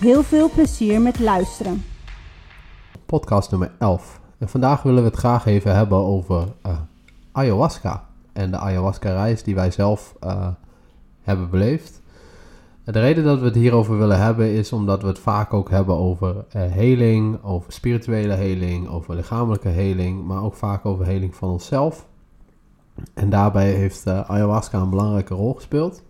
Heel veel plezier met luisteren. Podcast nummer 11. En vandaag willen we het graag even hebben over uh, ayahuasca en de ayahuasca-reis die wij zelf uh, hebben beleefd. De reden dat we het hierover willen hebben is omdat we het vaak ook hebben over uh, heling, over spirituele heling, over lichamelijke heling, maar ook vaak over heling van onszelf. En daarbij heeft ayahuasca een belangrijke rol gespeeld.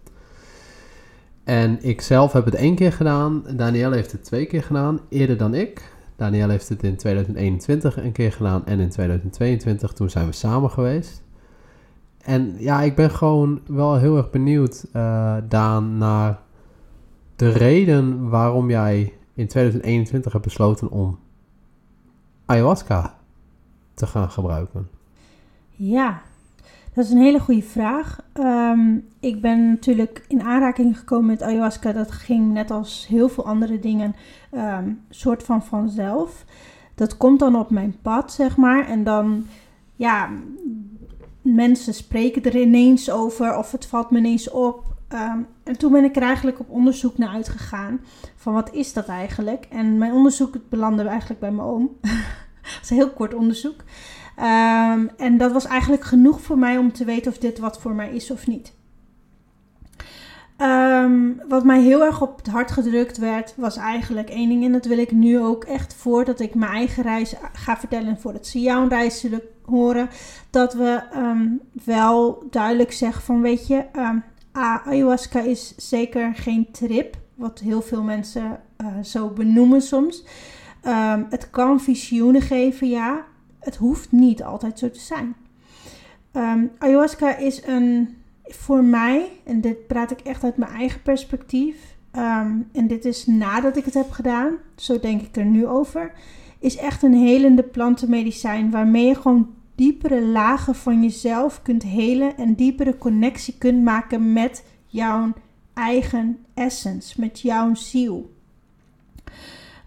En ik zelf heb het één keer gedaan, Danielle heeft het twee keer gedaan, eerder dan ik. Danielle heeft het in 2021 een keer gedaan en in 2022, toen zijn we samen geweest. En ja, ik ben gewoon wel heel erg benieuwd, uh, Daan, naar de reden waarom jij in 2021 hebt besloten om ayahuasca te gaan gebruiken. Ja, dat is een hele goede vraag. Um, ik ben natuurlijk in aanraking gekomen met ayahuasca. Dat ging net als heel veel andere dingen um, soort van vanzelf. Dat komt dan op mijn pad, zeg maar. En dan, ja, mensen spreken er ineens over of het valt me ineens op. Um, en toen ben ik er eigenlijk op onderzoek naar uitgegaan. Van wat is dat eigenlijk? En mijn onderzoek belandde eigenlijk bij mijn oom. dat is een heel kort onderzoek. Um, en dat was eigenlijk genoeg voor mij om te weten of dit wat voor mij is of niet. Um, wat mij heel erg op het hart gedrukt werd, was eigenlijk één ding. En dat wil ik nu ook echt voordat ik mijn eigen reis ga vertellen. En voordat ze jouw reis zullen horen. Dat we um, wel duidelijk zeggen van weet je, ayahuasca is zeker geen trip. Wat heel veel mensen uh, zo benoemen soms. het kan visioenen geven, ja het hoeft niet altijd zo te zijn. Um, ayahuasca is een, voor mij, en dit praat ik echt uit mijn eigen perspectief, um, en dit is nadat ik het heb gedaan, zo denk ik er nu over, is echt een helende plantenmedicijn waarmee je gewoon diepere lagen van jezelf kunt helen en diepere connectie kunt maken met jouw eigen essence, met jouw ziel.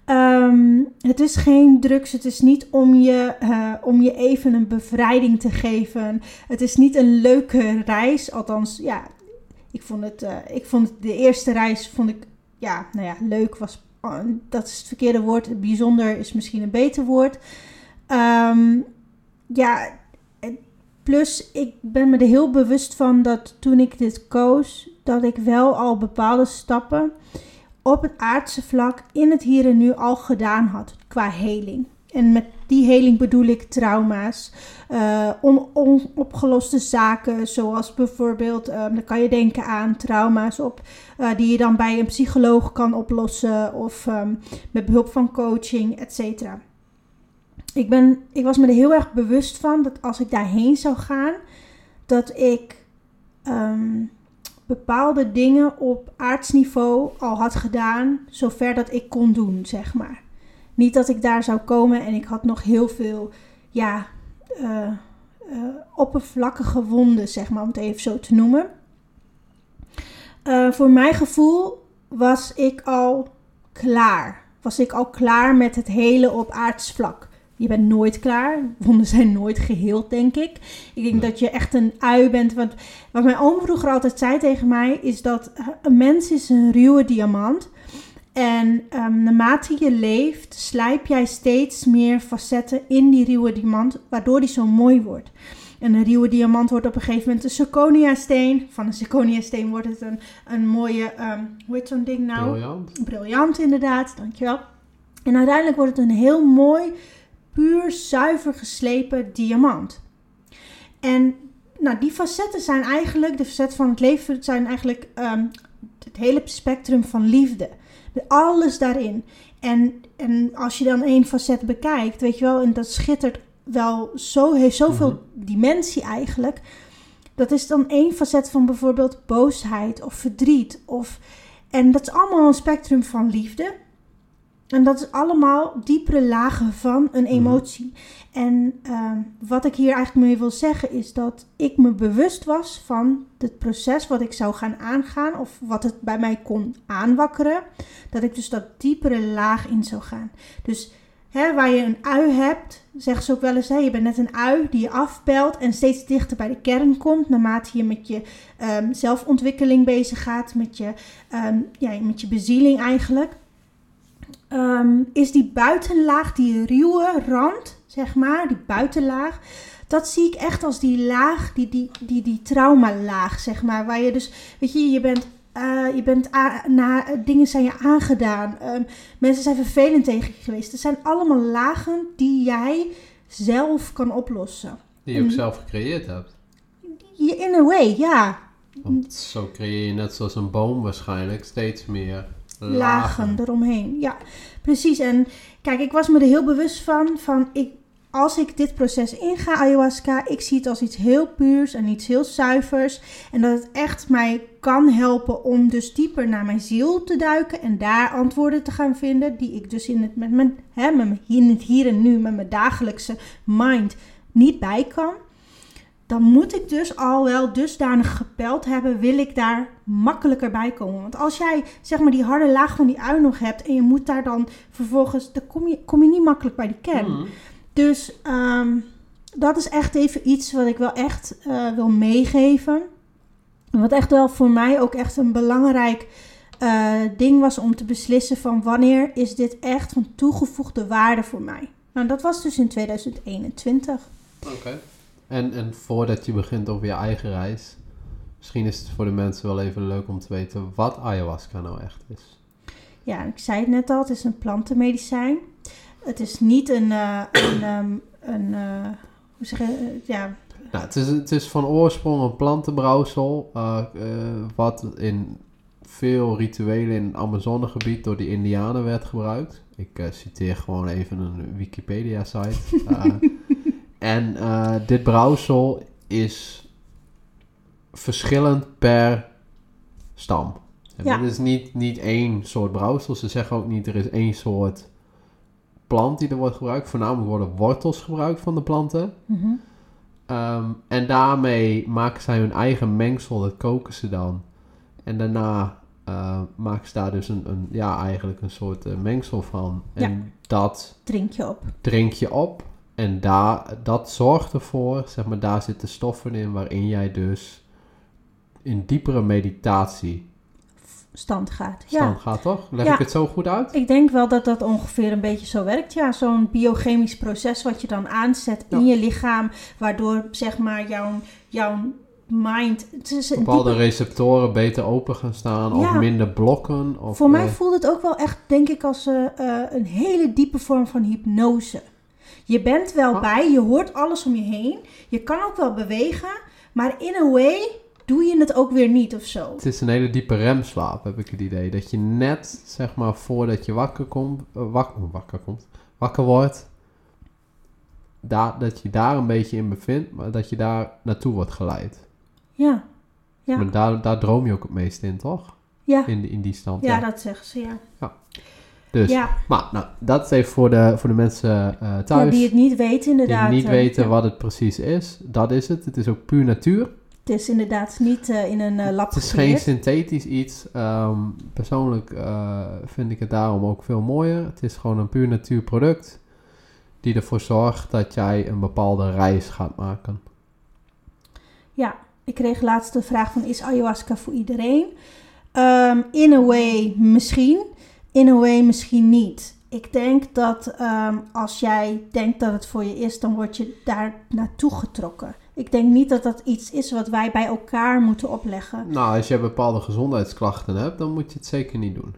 Um, het is geen drugs. Het is niet om je, uh, om je even een bevrijding te geven. Het is niet een leuke reis. Althans, ja, ik vond het, uh, ik vond de eerste reis vond ik, ja, nou ja, leuk was, uh, dat is het verkeerde woord. Bijzonder is misschien een beter woord. Um, ja, plus ik ben me er heel bewust van dat toen ik dit koos, dat ik wel al bepaalde stappen op het aardse vlak in het hier en nu al gedaan had qua heling. En met die heling bedoel ik trauma's, uh, onopgeloste zaken, zoals bijvoorbeeld, um, dan kan je denken aan trauma's op, uh, die je dan bij een psycholoog kan oplossen of um, met behulp van coaching, etc. Ik, ben, ik was me er heel erg bewust van dat als ik daarheen zou gaan, dat ik um, bepaalde dingen op aardsniveau al had gedaan, zover dat ik kon doen, zeg maar. Niet dat ik daar zou komen en ik had nog heel veel, ja, uh, uh, oppervlakkige wonden, zeg maar, om het even zo te noemen. Uh, voor mijn gevoel was ik al klaar. Was ik al klaar met het hele op aardsvlak je bent nooit klaar. Wonden zijn nooit geheeld, denk ik. Ik denk dat je echt een ui bent. Want wat mijn oom vroeger altijd zei tegen mij, is dat een mens is een ruwe diamant. En um, naarmate je leeft, slijp jij steeds meer facetten in die ruwe diamant, waardoor die zo mooi wordt. En een ruwe diamant wordt op een gegeven moment een zirconia-steen. Van een zirconia-steen wordt het een, een mooie, um, hoe heet zo'n ding nou? Briljant. Briljant, inderdaad, dankjewel. En uiteindelijk wordt het een heel mooi puur zuiver geslepen diamant. En nou, die facetten zijn eigenlijk, de facetten van het leven zijn eigenlijk um, het hele spectrum van liefde. Alles daarin. En, en als je dan één facet bekijkt, weet je wel, en dat schittert wel zo, heeft zoveel mm-hmm. dimensie eigenlijk. Dat is dan één facet van bijvoorbeeld boosheid of verdriet. Of, en dat is allemaal een spectrum van liefde. En dat is allemaal diepere lagen van een emotie. En ehm, wat ik hier eigenlijk mee wil zeggen is dat ik me bewust was van het proces wat ik zou gaan aangaan of wat het bij mij kon aanwakkeren. Dat ik dus dat diepere laag in zou gaan. Dus hè, waar je een ui hebt, zeggen ze ook wel eens, hè, je bent net een ui die je afpelt en steeds dichter bij de kern komt naarmate je met je ehm, zelfontwikkeling bezig gaat, met je, ehm, ja, met je bezieling eigenlijk. Ehm, is die buitenlaag, die ruwe rand, zeg maar, die buitenlaag, dat zie ik echt als die laag, die, die, die, die traumalaag, zeg maar. Waar je dus, weet je, je bent, uh, je bent na, dingen zijn je aangedaan. Um, mensen zijn vervelend tegen je geweest. Het zijn allemaal lagen die jij zelf kan oplossen. Die je ook zelf gecreëerd hebt. In a way, ja. Want zo creëer je net zoals een boom waarschijnlijk steeds meer lagen, eromheen. Ja, precies. En kijk, ik was me er heel bewust van, van ik, als ik dit proces inga, ayahuasca, ik zie het als iets heel puurs en iets heel zuivers. En dat het echt mij kan helpen om dus dieper naar mijn ziel te duiken en daar antwoorden te gaan vinden, die ik dus in het, met mijn, hè, met hier en nu, met mijn dagelijkse mind niet bij kan dan moet ik dus al wel dusdanig gepeld hebben, wil ik daar makkelijker bij komen. Want als jij zeg maar die harde laag van die ui nog hebt en je moet daar dan vervolgens, dan kom je, kom je niet makkelijk bij die kern. Mhm. Dus ehm, dat is echt even iets wat ik wel echt uh, wil meegeven. En wat echt wel voor mij ook echt een belangrijk uh, ding was om te beslissen van wanneer is dit echt van toegevoegde waarde voor mij. Nou, dat was dus in 2021. Oké. En, en voordat je begint over je eigen reis, misschien is het voor de mensen wel even leuk om te weten wat ayahuasca nou echt is. Ja, ik zei het net al, het is een plantenmedicijn. Het is niet een, uh, een, um, een uh, hoe zeg je, uh, ja... Nou, het is, het is van oorsprong een plantenbrouwsel, wat in veel rituelen in het Amazonegebied door de Indianen werd gebruikt. Ik citeer gewoon even een Wikipedia-site. En uh, dit brouwsel is verschillend per stam. En ja. Het is niet, niet één soort brouwsel. Ze zeggen ook niet er is één soort plant die er wordt gebruikt. Voornamelijk worden wortels gebruikt van de planten. Mm -hmm. um, en daarmee maken zij hun eigen mengsel. Dat koken ze dan. En daarna uh, maken ze daar dus een, een, ja, eigenlijk een soort uh, mengsel van. En ja. dat drink je op. Drink je op. En daar, dat zorgt ervoor, zeg maar, daar zitten stoffen in waarin jij dus in diepere meditatie stand gaat. Stand ja. gaat, toch? Leg ja. ik het zo goed uit? Ik denk wel dat dat ongeveer een beetje zo werkt. Ja, zo'n biochemisch proces wat je dan aanzet ja. in je lichaam, waardoor zeg maar jouw, jouw mind. Bepaalde diepe... receptoren beter open gaan staan of minder blokken. Of, Voor mij voelt het ook wel echt, denk ik, als uh, uh, een hele diepe vorm van hypnose. Je bent wel oh. bij, je hoort alles om je heen. Je kan ook wel bewegen, maar in a way doe je het ook weer niet of zo. Het is een hele diepe remslaap, heb ik het idee. Dat je net, zeg maar, voordat je wakker komt, uh, wakker, wakker komt, wakker wordt, daar, dat je daar een beetje in bevindt, maar dat je daar naartoe wordt geleid. Ja. ja. Maar daar, daar droom je ook het meest in, toch? Ja. In, in die stand. Ja, ja. dat zeggen ze, ja. Ja. Dus, ja. maar nou, dat is even voor de, voor de mensen uh, thuis. Ja, die het niet weten inderdaad. Die niet uh, weten ja. wat het precies is. Dat is het. Het is ook puur natuur. Het is inderdaad niet uh, in een lab Het is geen synthetisch iets. Um, persoonlijk vind ik het daarom ook veel mooier. Het is gewoon een puur natuurproduct. Die ervoor zorgt dat jij een bepaalde reis gaat maken. Ja, ik kreeg laatst de vraag van is ayahuasca voor iedereen? Um, in a way misschien. In a way misschien niet. Ik denk dat um, als jij denkt dat het voor je is, dan word je daar naartoe getrokken. Ik denk niet dat dat iets is wat wij bij elkaar moeten opleggen. Nou, als je bepaalde gezondheidsklachten hebt, dan moet je het zeker niet doen.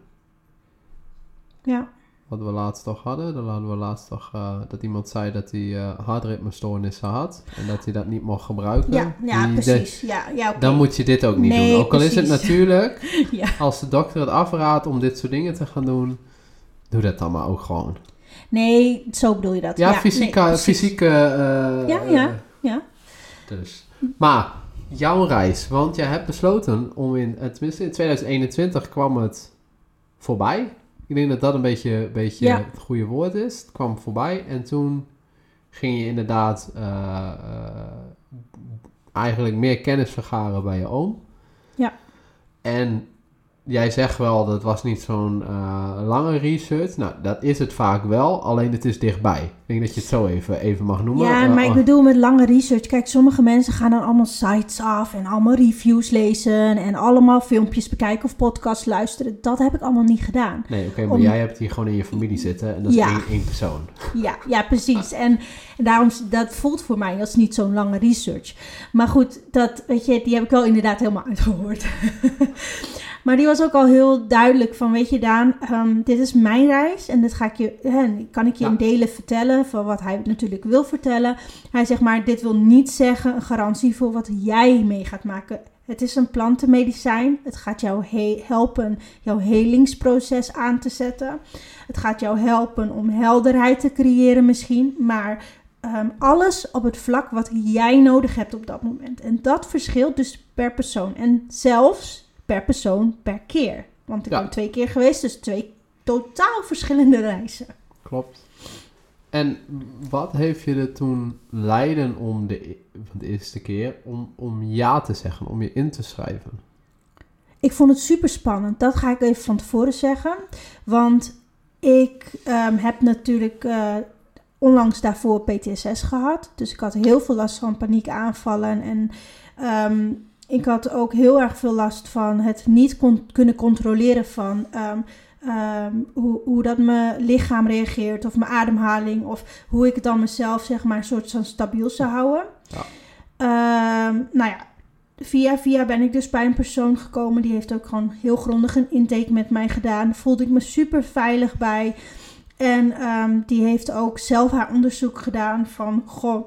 Ja. Wat we laatst toch hadden, dan hadden we laatst toch uh, dat iemand zei dat hij uh, hartritmestoornissen had en dat hij dat niet mocht gebruiken. Ja, ja Die, precies. Ja, ja, okay. Dan moet je dit ook niet nee, doen. Ook al precies. is het natuurlijk, ja. als de dokter het afraadt om dit soort dingen te gaan doen, doe dat dan maar ook gewoon. Nee, zo bedoel je dat. Ja, ja fysieke, nee, fysieke uh, ja, ja, ja. Dus. Maar, jouw reis, want jij hebt besloten om in, tenminste in 2021 kwam het voorbij. Ik denk dat dat een beetje, beetje Ja. het goede woord is. Het kwam voorbij en toen ging je inderdaad eh, eh, eigenlijk meer kennis vergaren bij je oom. Ja. En jij zegt wel, dat was niet zo'n eh, lange research. Nou, dat is het vaak wel, alleen het is dichtbij. Ik denk dat je het zo even, even mag noemen. Ja, Eh, maar ik oh, bedoel met lange research. Kijk, sommige mensen gaan dan allemaal sites af en allemaal reviews lezen en allemaal filmpjes bekijken of podcasts luisteren. Dat heb ik allemaal niet gedaan. Nee, oké, maar om- jij hebt hier gewoon in je familie zitten en dat is één, één persoon. Ja, ja precies. En, en daarom, dat voelt voor mij als niet zo'n lange research. Maar goed, dat, weet je, die heb ik wel inderdaad helemaal uitgehoord. Maar die was ook al heel duidelijk van, weet je Daan, ehm, dit is mijn reis. En dit ga ik je, hè, kan ik je Ja. in delen vertellen van wat hij natuurlijk wil vertellen. Hij zegt maar, dit wil niet zeggen een garantie voor wat jij mee gaat maken. Het is een plantenmedicijn. Het gaat jou he- helpen jouw helingsproces aan te zetten. Het gaat jou helpen om helderheid te creëren misschien. Maar ehm, alles op het vlak wat jij nodig hebt op dat moment. En dat verschilt dus per persoon. En zelfs per persoon per keer. Want ik Ja. ben twee keer geweest, dus twee totaal verschillende reizen. Klopt. En wat heeft je er toen leiden om de, e- de eerste keer om, om ja te zeggen, om je in te schrijven? Ik vond het super spannend. Dat ga ik even van tevoren zeggen. Want ik ehm, heb natuurlijk eh, onlangs daarvoor PTSS gehad. Dus ik had heel veel last van paniekaanvallen. En ehm, ik had ook heel erg veel last van het niet kon- kunnen controleren van ehm, ehm, hoe, hoe dat mijn lichaam reageert. Of mijn ademhaling. Of hoe ik dan mezelf zeg maar een soort van stabiel zou houden. Ja. Ehm, nou ja, via via ben ik dus bij een persoon gekomen. Die heeft ook gewoon heel grondig een intake met mij gedaan. Voelde ik me super veilig bij. En die heeft ook zelf haar onderzoek gedaan van... Goh,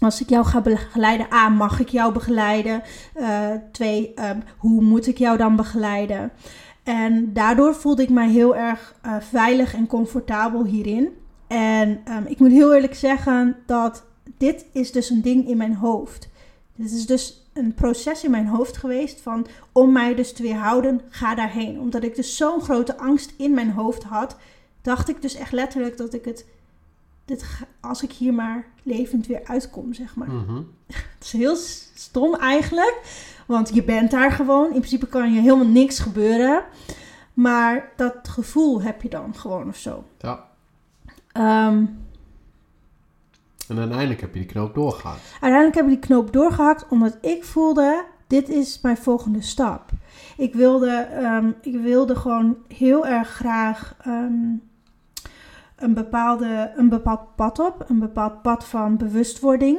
als ik jou ga begeleiden, A, mag ik jou begeleiden? Eh, twee, ehm, hoe moet ik jou dan begeleiden? En daardoor voelde ik mij heel erg eh, veilig en comfortabel hierin. En ehm, ik moet heel eerlijk zeggen dat dit is dus een ding in mijn hoofd. Dit is dus een proces in mijn hoofd geweest van om mij dus te weerhouden, ga daarheen. Omdat ik dus zo'n grote angst in mijn hoofd had, dacht ik dus echt letterlijk dat ik het, dit, als ik hier maar levend weer uitkom, zeg maar. Mhm. Het is heel stom eigenlijk, want je bent daar gewoon. In principe kan je helemaal niks gebeuren. Maar dat gevoel heb je dan gewoon of zo. Ja. Ehm, En uiteindelijk heb je die knoop doorgehaald. Uiteindelijk heb ik die knoop doorgehakt omdat ik voelde, dit is mijn volgende stap. Ik wilde, ehm, ik wilde gewoon heel erg graag ehm, een, bepaalde, een bepaald pad op. Een bepaald pad van bewustwording.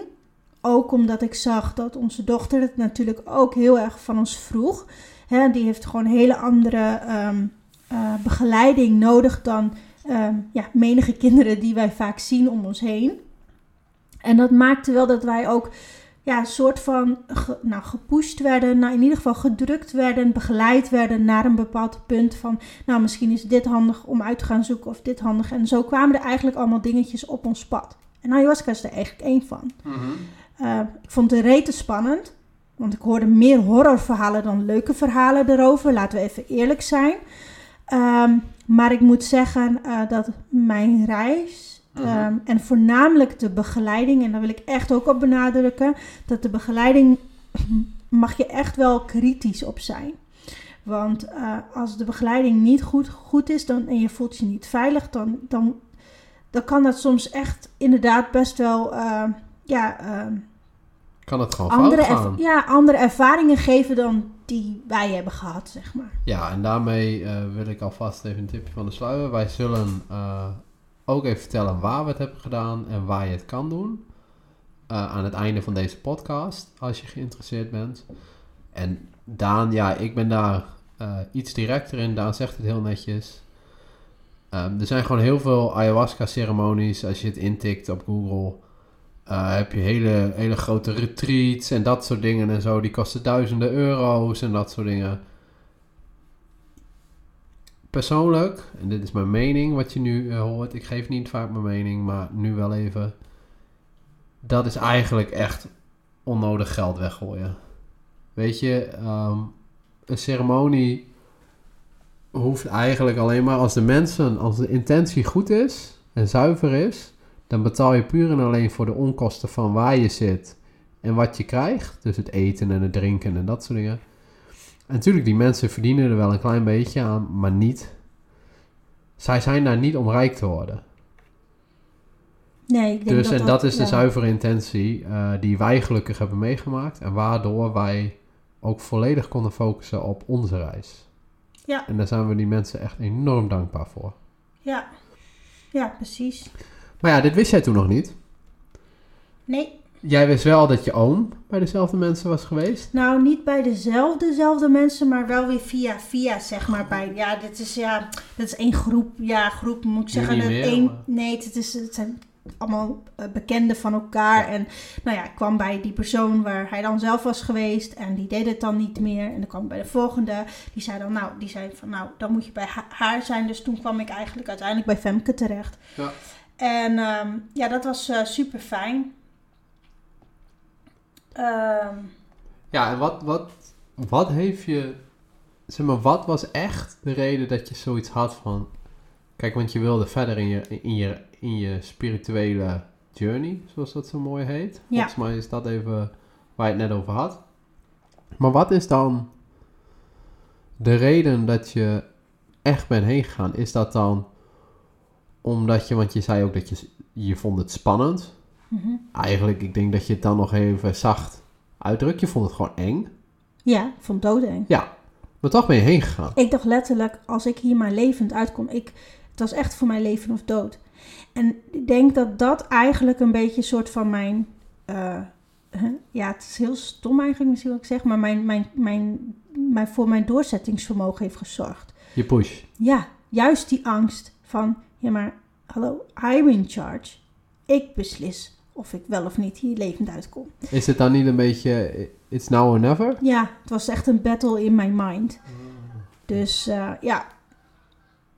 Ook omdat ik zag dat onze dochter het natuurlijk ook heel erg van ons vroeg. Hè, die heeft gewoon hele andere ehm, eh, begeleiding nodig dan ehm, ja, menige kinderen die wij vaak zien om ons heen. En dat maakte wel dat wij ook ja, een soort van ge- nou, gepusht werden, nou, in ieder geval gedrukt werden, begeleid werden naar een bepaald punt van, nou misschien is dit handig om uit te gaan zoeken of dit handig. En zo kwamen er eigenlijk allemaal dingetjes op ons pad. En ayahuasca is er eigenlijk één van. Uh, ik vond het rete spannend, want ik hoorde meer horrorverhalen dan leuke verhalen erover, laten we even eerlijk zijn. Um, maar ik moet zeggen uh, dat mijn reis Um, en voornamelijk de begeleiding, en daar wil ik echt ook op benadrukken, dat de begeleiding mag je echt wel kritisch op zijn. Want uh, als de begeleiding niet goed, goed is dan, en je voelt je niet veilig, dan, dan, dan kan dat soms echt inderdaad best wel uh, ja, kan het gewoon andere, fout gaan. ja, andere ervaringen geven dan die wij hebben gehad, zeg maar. Ja, en daarmee uh, wil ik alvast even een tipje van de sluier. Wij zullen ook even vertellen waar we het hebben gedaan en waar je het kan doen. Uh, aan het einde van deze podcast, als je geïnteresseerd bent. En Daan, ja, ik ben daar uh, iets directer in. Daan zegt het heel netjes. Um, er zijn gewoon heel veel ayahuasca-ceremonies. Als je het intikt op Google, uh, heb je hele, hele grote retreats en dat soort dingen en zo. Die kosten duizenden euro's en dat soort dingen persoonlijk, en dit is mijn mening wat je nu uh, hoort, ik geef niet vaak mijn mening, maar nu wel even. Dat is eigenlijk echt onnodig geld weggooien. Weet je, um, een ceremonie hoeft eigenlijk alleen maar als de mensen, als de intentie goed is en zuiver is, dan betaal je puur en alleen voor de onkosten van waar je zit en wat je krijgt. Dus het eten en het drinken en dat soort dingen. En natuurlijk, die mensen verdienen er wel een klein beetje aan, maar niet. Zij zijn daar niet om rijk te worden. Nee, ik denk Dus dat en dat is de zuivere intentie eh, die wij gelukkig hebben meegemaakt. En waardoor wij ook volledig konden focussen op onze reis. Ja. En daar zijn we die mensen echt enorm dankbaar voor. Ja. ja, precies. Maar ja, dit wist jij toen nog niet. Nee, Jij wist wel dat je oom bij dezelfde mensen was geweest. nou niet bij dezelfde, dezelfde mensen, maar wel weer via via, zeg maar. Bij, ja, dit is, ja, dit is één groep. Ja, groep moet ik zeggen. niet dat meer, één, nee, het, is, het zijn allemaal eh, bekenden van elkaar. En nou ja, ik kwam bij die persoon waar hij dan zelf was geweest. En die deed het dan niet meer. En dan kwam ik bij de volgende. Die zei dan, nou, die zei van, nou, dan moet je bij ha- haar zijn. Dus toen kwam ik eigenlijk uiteindelijk bij Femke terecht. Ja. En ehm, ja, dat was eh, super fijn. Ehm, Ja, en wat, wat, wat heeft je... Zeg maar, wat was echt de reden dat je zoiets had van... Kijk, want je wilde verder in je, in je, in je spirituele journey, zoals dat zo mooi heet. Ja. Volgens mij is dat even waar je het net over had. Maar wat is dan de reden dat je echt bent heen gegaan? Is dat dan omdat je, want je zei ook dat je, je vond het spannend. Mhm. Eigenlijk, ik denk dat je het dan nog even zacht uitdrukt. Je vond het gewoon eng. Ja, ik vond het doodeng. Ja, maar toch ben je heen gegaan. Ik dacht letterlijk, als ik hier maar levend uitkom, ik, het was echt voor mij leven of dood. En ik denk dat dat eigenlijk een beetje een soort van mijn, eh, ja, het is heel stom eigenlijk misschien wat ik zeg, maar mijn, mijn, mijn, mijn, voor mijn doorzettingsvermogen heeft gezorgd. Je push. Ja, juist die angst van, ja maar, hallo, I'm in charge. Ik beslis of ik wel of niet hier levend uitkom. Is het dan niet een beetje, it's now or never? Ja, het was echt een battle in my mind. Dus eh, ja.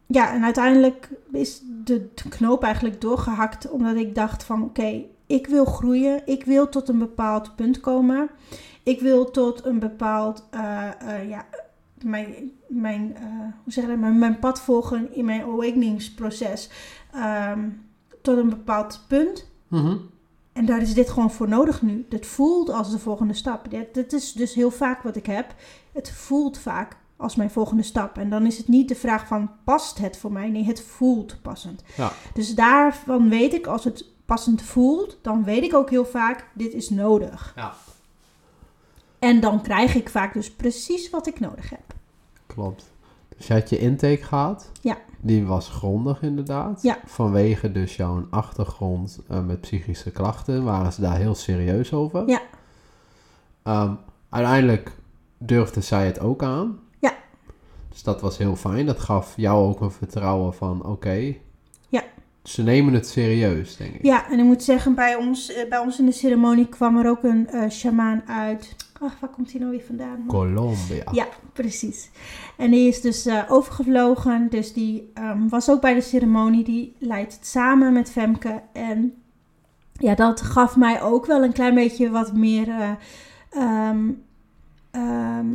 Ja, en uiteindelijk is de, de knoop eigenlijk doorgehakt. Omdat ik dacht van oké, ik wil groeien. Ik wil tot een bepaald punt komen. Ik wil tot een bepaald, eh, eh, ja, mijn, mijn, hoe zeg je dat, mijn, mijn pad volgen in mijn awakeningsproces. ehm, tot een bepaald punt. Mhm. En daar is dit gewoon voor nodig nu. Het voelt als de volgende stap. Dit, dit is dus heel vaak wat ik heb. Het voelt vaak als mijn volgende stap. En dan is het niet de vraag van past het voor mij? Nee, het voelt passend. Ja. Dus daarvan weet ik, als het passend voelt, dan weet ik ook heel vaak, dit is nodig. Ja. En dan krijg ik vaak dus precies wat ik nodig heb. Klopt. Dus je had je intake gehad. Ja. Die was grondig inderdaad. Ja. Vanwege dus jouw achtergrond eh, met psychische klachten waren ze daar heel serieus over. Ja. Ehm, uiteindelijk durfde zij het ook aan. Ja. Dus dat was heel fijn. Dat gaf jou ook een vertrouwen van oké. Ja. Ze nemen het serieus, denk ik. Ja, en ik moet zeggen, bij ons, eh, bij ons in de ceremonie kwam er ook een eh shamaan uit. Ach, waar komt hij nou weer vandaan? Colombia. Ja, precies. En die is dus eh, overgevlogen. Dus die ehm, was ook bij de ceremonie. Die leidt het samen met Femke. En ja, dat gaf mij ook wel een klein beetje wat meer eh, ehm, ehm,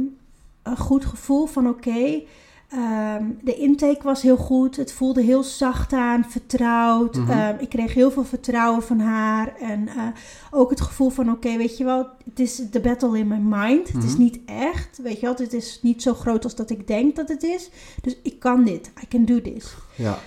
een goed gevoel van oké. Ehm, de intake was heel goed. Het voelde heel zacht aan, vertrouwd. Mhm. Ehm, ik kreeg heel veel vertrouwen van haar. En eh, ook het gevoel van oké, weet je wel, het is de battle in my mind. Het is Mhm. niet echt, weet je wel. Het is niet zo groot als dat ik denk dat het is. Dus ik kan dit. I can do this. Ja.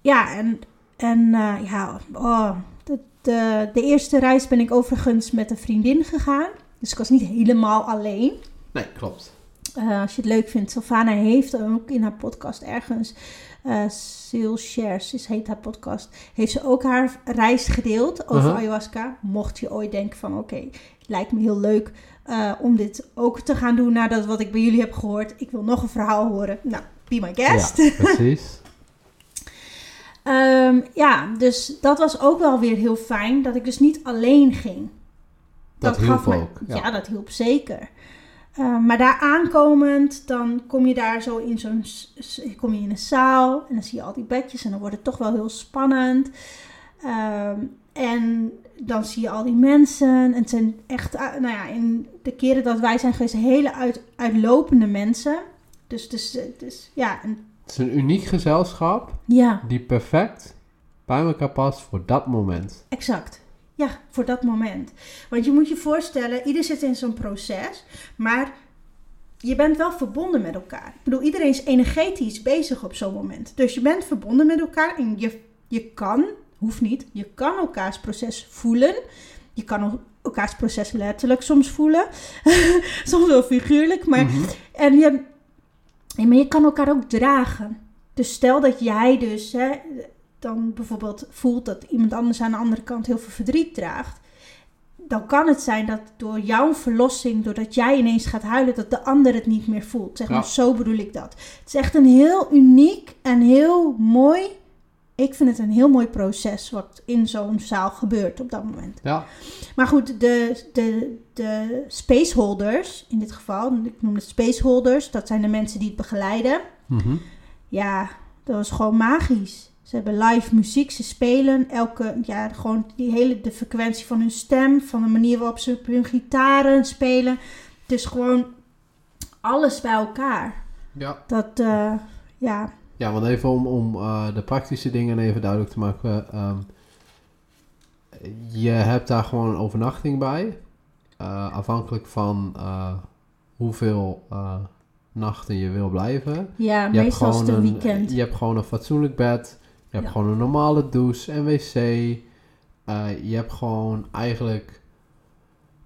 Ja, en, en eh, ja, oh, de, de, de eerste reis ben ik overigens met een vriendin gegaan. Dus ik was niet helemaal alleen. Nee, klopt. Eh, als je het leuk vindt, Sylvana heeft ook in haar podcast ergens, eh Sil Shares is heet haar podcast, heeft ze ook haar reis gedeeld over Uh-huh. ayahuasca. Mocht je ooit denken van oké, lijkt me heel leuk eh, om dit ook te gaan doen nadat wat ik bij jullie heb gehoord. Ik wil nog een verhaal horen. Nou, be my guest. Ja, precies. Ehm, ja, dus dat was ook wel weer heel fijn dat ik dus niet alleen ging. Dat, hielp gaf mij- ook. Ja. dat hielp zeker. Eh, maar daar aankomend, dan kom je daar zo in zo'n kom je in een zaal en dan zie je al die bedjes en dan wordt het toch wel heel spannend. Ehm, en dan zie je al die mensen. En het zijn echt, eh, nou ja, in de keren dat wij zijn geweest, hele uit, uitlopende mensen. Dus, dus, dus ja, Het is een uniek gezelschap ja, die perfect bij elkaar past voor dat moment. exact. Ja, voor dat moment. Want je moet je voorstellen, ieder zit in zo'n proces, maar je bent wel verbonden met elkaar. Ik bedoel, iedereen is energetisch bezig op zo'n moment. Dus je bent verbonden met elkaar en je, je kan, hoeft niet, je kan elkaars proces voelen. Je kan el- elkaars proces letterlijk soms voelen. soms wel figuurlijk, maar Mhm. En je, maar je kan elkaar ook dragen. Dus stel dat jij dus hè, dan bijvoorbeeld voelt dat iemand anders aan de andere kant heel veel verdriet draagt. Dan kan het zijn dat door jouw verlossing, doordat jij ineens gaat huilen, dat de ander het niet meer voelt. Zeg maar, Ja. zo bedoel ik dat. Het is echt een heel uniek en heel mooi. Ik vind het een heel mooi proces wat in zo'n zaal gebeurt op dat moment. Ja, Maar goed, de, de, de spaceholders, in dit geval, ik noem het spaceholders, dat zijn de mensen die het begeleiden. Mhm. Ja, dat was gewoon magisch. Ze hebben live muziek, ze spelen elke, ja, gewoon die hele, de frequentie van hun stem, van de manier waarop ze op hun gitaren spelen. Het is gewoon alles bij elkaar. ja. Dat, eh, ja, Ja, want even om, om eh, de praktische dingen even duidelijk te maken. ehm, je hebt daar gewoon een overnachting bij. Eh, afhankelijk van eh, hoeveel eh, nachten je wil blijven. ja Je meestal is het een, weekend. je hebt gewoon een fatsoenlijk bed. Je hebt Ja. gewoon een normale douche en wc. Eh, je hebt gewoon eigenlijk...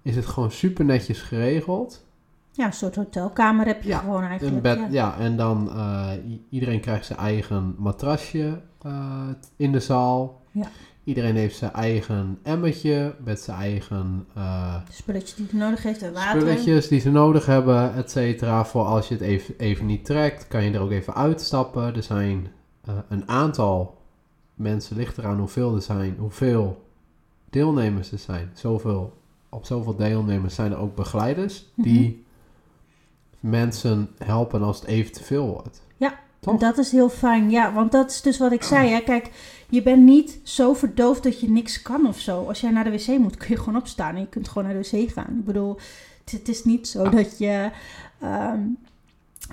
Is het gewoon super netjes geregeld. Ja, een soort hotelkamer heb je Ja, gewoon Een eigenlijk. bed, ja. ja. en dan uh, iedereen krijgt zijn eigen matrasje uh, in de zaal. Ja. Iedereen heeft zijn eigen emmertje met zijn eigen uh, spulletjes die hij nodig heeft en water. spulletjes die ze nodig hebben, et cetera. Voor als je het even, even niet trekt, kan je er ook even uitstappen. Er zijn een aantal mensen, ligt eraan hoeveel er zijn, hoeveel deelnemers er zijn. Zoveel, op zoveel deelnemers zijn er ook begeleiders die Mhm. mensen helpen als het even te veel wordt. Ja, Toch? dat is heel fijn. Ja, want dat is dus wat ik zei. Hè. Kijk, je bent niet zo verdoofd dat je niks kan of zo. Als jij naar de wc moet, kun je gewoon opstaan en je kunt gewoon naar de wc gaan. Ik bedoel, het, is niet zo dat je... ehm,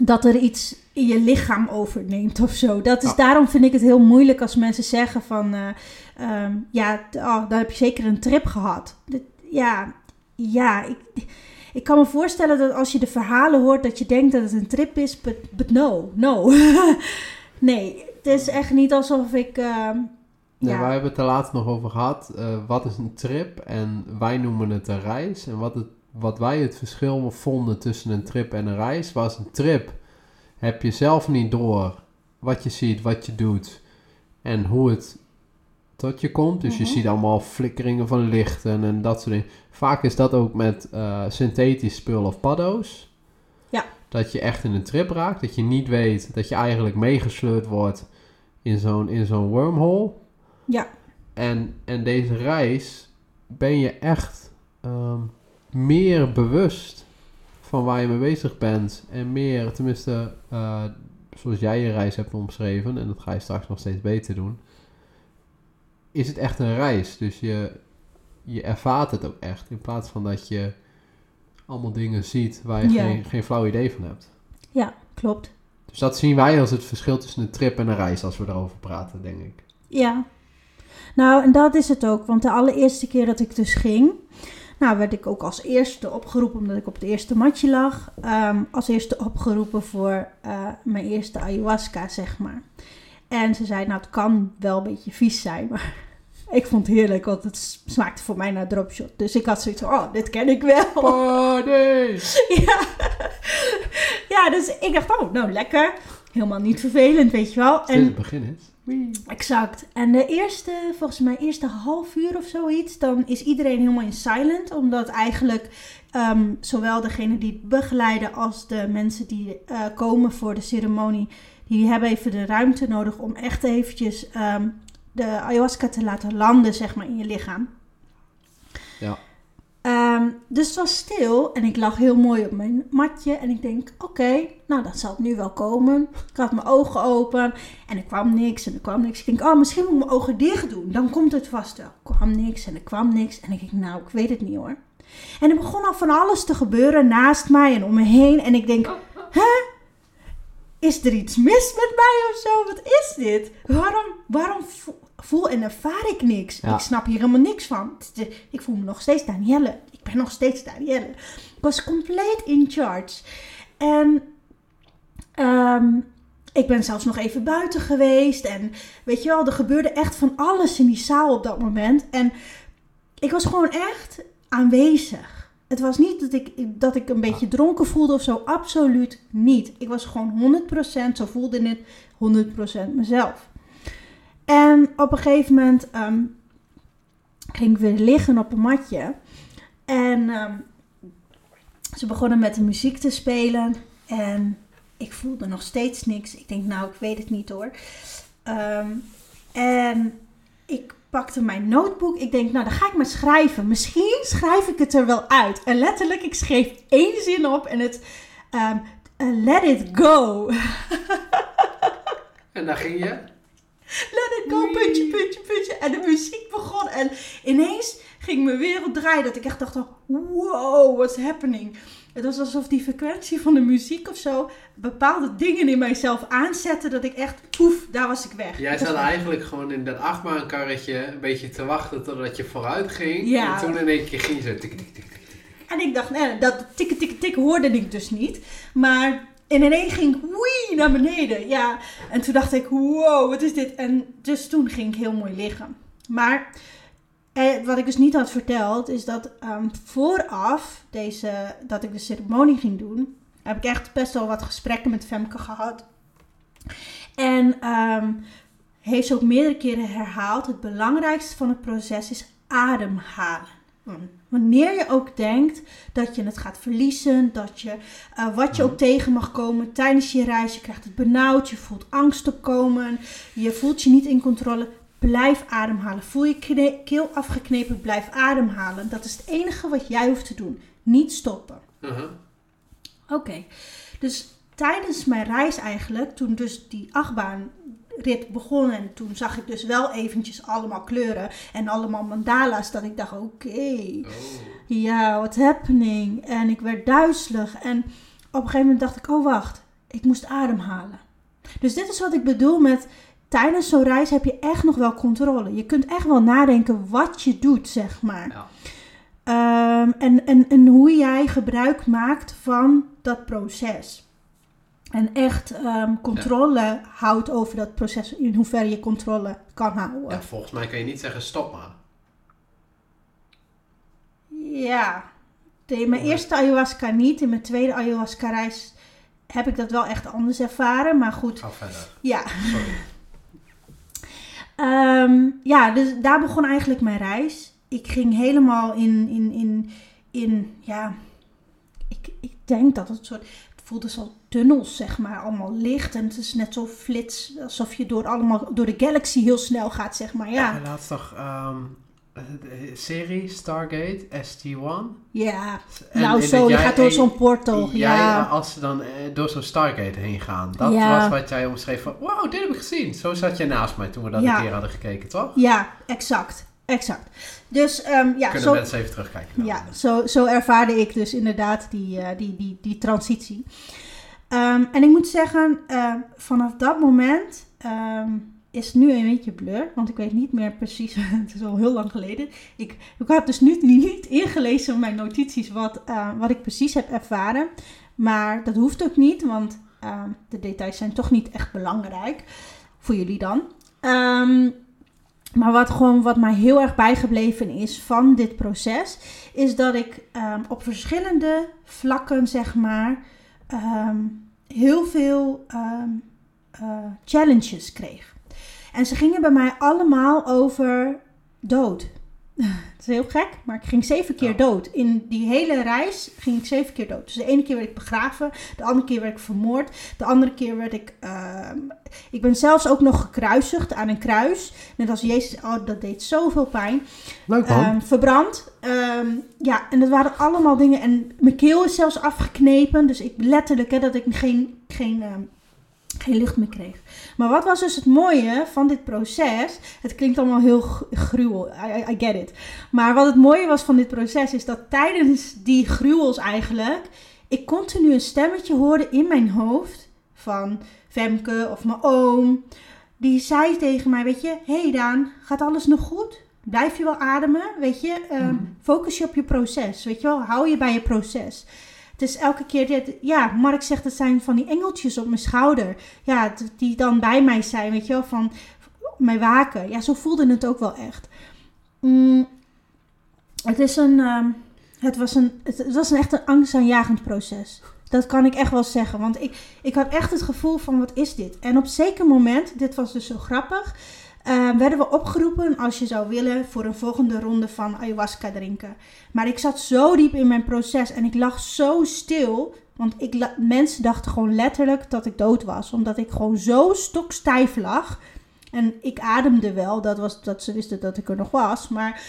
dat er iets in je lichaam overneemt of zo. Dat is, Ja. Daarom vind ik het heel moeilijk als mensen zeggen van... ehm, ja, oh, dan heb je zeker een trip gehad. Ja, ja, ik... Ik kan me voorstellen dat als je de verhalen hoort, dat je denkt dat het een trip is, but, but no, no. nee, het is echt niet alsof ik. ehm, Ja, ja, wij hebben het er laatst nog over gehad. eh, wat is een trip? En wij noemen het een reis. En wat, het, wat wij het verschil vonden tussen een trip en een reis, was een trip. Heb je zelf niet door wat je ziet, wat je doet en hoe het tot je komt. Dus je Mhm. ziet allemaal flikkeringen van lichten en dat soort dingen. Vaak is dat ook met eh, synthetisch spul of paddo's. Ja. Dat je echt in een trip raakt. Dat je niet weet dat je eigenlijk meegesleurd wordt in zo'n, in zo'n wormhole. Ja. En, en deze reis ben je echt ehm, meer bewust van waar je mee bezig bent. En meer, tenminste, eh, zoals jij je reis hebt omschreven, en dat ga je straks nog steeds beter doen, is het echt een reis. Dus je, je ervaart het ook echt. In plaats van dat je allemaal dingen ziet waar je Ja. geen, geen flauw idee van hebt. ja, klopt. Dus dat zien wij als het verschil tussen een trip en een reis als we erover praten, denk ik. Ja. Nou, en dat is het ook. Want de allereerste keer dat ik dus ging, nou werd ik ook als eerste opgeroepen, omdat ik op het eerste matje lag. ehm, als eerste opgeroepen voor eh, mijn eerste ayahuasca, zeg maar. En ze zei, nou, het kan wel een beetje vies zijn, maar ik vond het heerlijk, want het smaakte voor mij naar dropshot. Dus ik had zoiets van, oh, dit ken ik wel. Party! Ja. ja, dus ik dacht, oh, nou lekker. Helemaal niet vervelend, weet je wel. En het begin is. Wee. Exact. En de eerste, volgens mij eerste half uur of zoiets, dan is iedereen helemaal in silent. Omdat eigenlijk ehm, zowel degene die het begeleiden als de mensen die eh, komen voor de ceremonie, die hebben even de ruimte nodig om echt eventjes ehm, de ayahuasca te laten landen, zeg maar, in je lichaam. Ehm, dus het was stil en ik lag heel mooi op mijn matje. En ik denk, oké, nou dat zal het nu wel komen. Ik had mijn ogen open en er kwam niks en er kwam niks. Ik denk, oh, misschien moet ik mijn ogen dicht doen. Dan komt het vast wel. Er kwam niks en er kwam niks. En ik denk, nou, ik weet het niet hoor. En er begon al van alles te gebeuren naast mij en om me heen. En ik denk, hè? Is er iets mis met mij of zo? Wat is dit? Waarom, waarom voel en ervaar ik niks? Ja. Ik snap hier helemaal niks van. Ik voel me nog steeds Danielle. Ik ben nog steeds Danielle. Ik was compleet in charge. En ehm, ik ben zelfs nog even buiten geweest. En weet je wel, er gebeurde echt van alles in die zaal op dat moment. En ik was gewoon echt aanwezig. Het was niet dat ik, dat ik een beetje dronken voelde of zo. Absoluut niet. Ik was gewoon 100%, zo voelde het, 100% mezelf. En op een gegeven moment ehm, ging ik weer liggen op een matje. En ehm, ze begonnen met de muziek te spelen. En ik voelde nog steeds niks. Ik denk, nou, ik weet het niet hoor. Ehm, en ik pakte mijn notebook. Ik denk, nou, dan ga ik maar schrijven. Misschien schrijf ik het er wel uit. En letterlijk, ik schreef één zin op en het... Um, let it go. en daar ging je? Let it go, puntje, puntje, puntje. En de muziek begon. En ineens ging mijn wereld draaien. Dat ik echt dacht, wow, what's happening? Het was alsof die frequentie van de muziek of zo bepaalde dingen in mijzelf aanzette. Dat ik echt, poef, daar was ik weg. Jij zat eigenlijk gewoon in dat achtbaankarretje een beetje te wachten totdat je vooruit ging. Ja. En toen in één keer ging ze tik, tik, tik, tik. En ik dacht, nee, dat tik, tik, tik hoorde ik dus niet. Maar en ineens ging ik wee naar beneden. Ja. En toen dacht ik, wow, wat is dit? En dus toen ging ik heel mooi liggen. Maar en wat ik dus niet had verteld, is dat um, vooraf deze, dat ik de ceremonie ging doen, heb ik echt best wel wat gesprekken met Femke gehad. En um, heeft ze ook meerdere keren herhaald, het belangrijkste van het proces is ademhalen. Wanneer je ook denkt dat je het gaat verliezen, dat je uh, wat je ook tegen mag komen tijdens je reis, je krijgt het benauwd, je voelt angst opkomen, je voelt je niet in controle, Blijf ademhalen. Voel je keel afgeknepen, blijf ademhalen. Dat is het enige wat jij hoeft te doen. Niet stoppen. Uh-huh. Oké, dus tijdens mijn reis eigenlijk, toen dus die achtbaanrit begon en toen zag ik dus wel eventjes allemaal kleuren en allemaal mandala's, dat ik dacht, oké, oh. ja, what's happening? En ik werd duizelig en op een gegeven moment dacht ik, oh wacht, ik moest ademhalen. Dus dit is wat ik bedoel met tijdens zo'n reis heb je echt nog wel controle. Je kunt echt wel nadenken wat je doet, zeg maar. Ja. Ehm, en, en, en hoe jij gebruik maakt van dat proces. En echt ehm, controle houdt over dat proces, in hoeverre je controle kan houden. Ja, volgens mij kan je niet zeggen stop maar. Ja, in mijn eerste ayahuasca niet. In mijn tweede ayahuasca reis heb ik dat wel echt anders ervaren. Maar goed. Ga verder. Ja. Sorry. Um, ja, dus daar begon eigenlijk mijn reis. Ik ging helemaal in, in, in, in ja, ik, ik denk dat het soort, het voelde zo tunnels, zeg maar, allemaal licht. En het is net zo flits, alsof je door, allemaal, door de galaxy heel snel gaat, zeg maar, ja. ja laatst toch, serie Stargate ST1. Ja, nou zo, je gaat door zo'n portal. Jij, ja. als ze dan door zo'n Stargate heen gaan. Dat was wat jij omschreef van, wow, dit heb ik gezien. Zo zat je naast mij toen we dat een keer hadden gekeken, toch? Ja, exact. Exact. Dus um, ja, Kunnen mensen even terugkijken. Ja, zo, zo ervaarde ik dus inderdaad die, uh, die, die, die transitie. Um, en ik moet zeggen, uh, vanaf dat moment um, is nu een beetje blur, want ik weet niet meer precies, het is al heel lang geleden. Ik, ik heb dus nu niet ingelezen in mijn notities wat, uh, wat ik precies heb ervaren. Maar dat hoeft ook niet, want uh, de details zijn toch niet echt belangrijk voor jullie dan. Um, maar wat gewoon wat mij heel erg bijgebleven is van dit proces, is dat ik um, op verschillende vlakken, zeg maar, heel veel uh, challenges kreeg. En ze gingen bij mij allemaal over dood. Het is heel gek, maar ik ging zeven keer dood. In die hele reis ging ik zeven keer dood. Dus de ene keer werd ik begraven, de andere keer werd ik vermoord, de andere keer werd ik. Uh, ik ben zelfs ook nog gekruisigd aan een kruis. Net als Jezus, oh, dat deed zoveel pijn. Leuk man. Um, verbrand. Um, ja, en dat waren allemaal dingen. En mijn keel is zelfs afgeknepen. Dus ik letterlijk, hè, dat ik geen. geen um, geen lucht meer kreeg. Maar wat was dus het mooie van dit proces? Het klinkt allemaal heel gruwel, I, I, get it. Maar wat het mooie was van dit proces is dat tijdens die gruwels eigenlijk... ik continu een stemmetje hoorde in mijn hoofd van Femke of mijn oom. Die zei tegen mij, weet je, hey Daan, gaat alles nog goed? Blijf je wel ademen, weet je? Ehm, Mhm. Focus je op je proces, weet je wel? Hou je bij je proces. Het is elke keer, dit, ja, Mark zegt, het zijn van die engeltjes op mijn schouder. Ja, die dan bij mij zijn, weet je wel, van mij waken. Ja, zo voelde het ook wel echt. Mm, het is een, ehm, het was een, het, was een echt een angstaanjagend proces. Dat kan ik echt wel zeggen, want ik, ik had echt het gevoel van, wat is dit? En op zeker moment, dit was dus zo grappig, eh, werden we opgeroepen als je zou willen voor een volgende ronde van ayahuasca drinken. Maar ik zat zo diep in mijn proces en ik lag zo stil. Want ik mensen dachten gewoon letterlijk dat ik dood was. Omdat ik gewoon zo stokstijf lag. En ik ademde wel, dat, was, dat ze wisten dat ik er nog was. Maar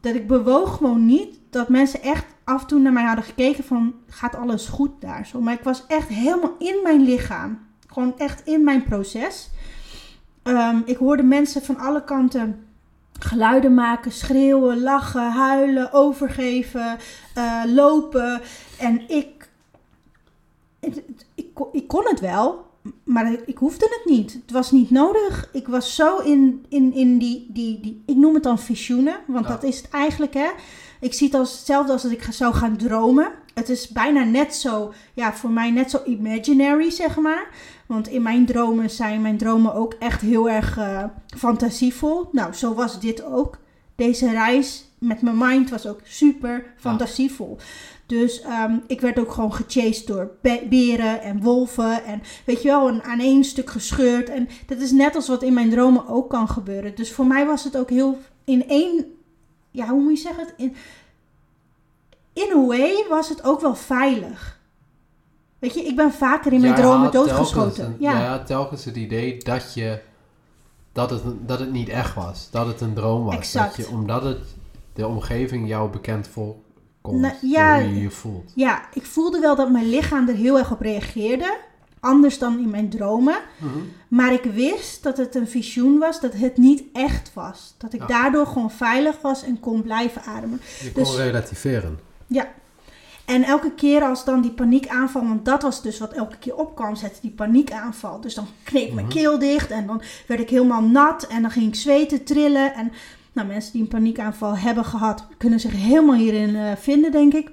dat ik bewoog gewoon niet. Dat mensen echt af en toe naar mij hadden gekeken van, gaat alles goed daar zo. Maar ik was echt helemaal in mijn lichaam. Gewoon echt in mijn proces. Ehm, ik hoorde mensen van alle kanten geluiden maken, schreeuwen, lachen, huilen, overgeven, eh, lopen. En ik, ik, kon- ik kon het wel, maar ik, ik hoefde het niet. Het was niet nodig. Ik was zo in, in, in die, die, die, ik noem het dan visioenen, want Ja. dat is het eigenlijk hè. Ik zie het als hetzelfde als dat ik zou gaan dromen. Het is bijna net zo, ja, voor mij net zo imaginary, zeg maar. Want in mijn dromen zijn mijn dromen ook echt heel erg eh, fantasievol. Nou, zo was dit ook. Deze reis met mijn mind was ook super fantasievol. Dus ehm, ik werd ook gewoon gechased door be- beren en wolven. En weet je wel, een, aan één stuk gescheurd. En dat is net als wat in mijn dromen ook kan gebeuren. Dus voor mij was het ook heel in één... Ja, hoe moet je zeggen? In, in a way was het ook wel veilig. Weet je, ik ben vaker in mijn dromen doodgeschoten. een- ja. Telkens het idee dat je dat het, dat het niet echt was. Dat het een droom was. Exact. Dat je, omdat het de omgeving jou bekend voorkomt. Nou, ja, hoe je je voelt. Ja, ik voelde wel dat mijn lichaam er heel erg op reageerde. Anders dan in mijn dromen. Mhm. Maar ik wist dat het een visioen was, dat het niet echt was. Dat ik Ja. daardoor gewoon veilig was en kon blijven ademen. Je kon Dus- relativeren. En elke keer als dan die paniekaanval, want dat was dus wat elke keer opkwam, zette die paniekaanval. Dus dan kneep mijn Mhm. keel dicht en dan werd ik helemaal nat en dan ging ik zweten, trillen. En nou, mensen die een paniekaanval hebben gehad, kunnen zich helemaal hierin eh, vinden, denk ik.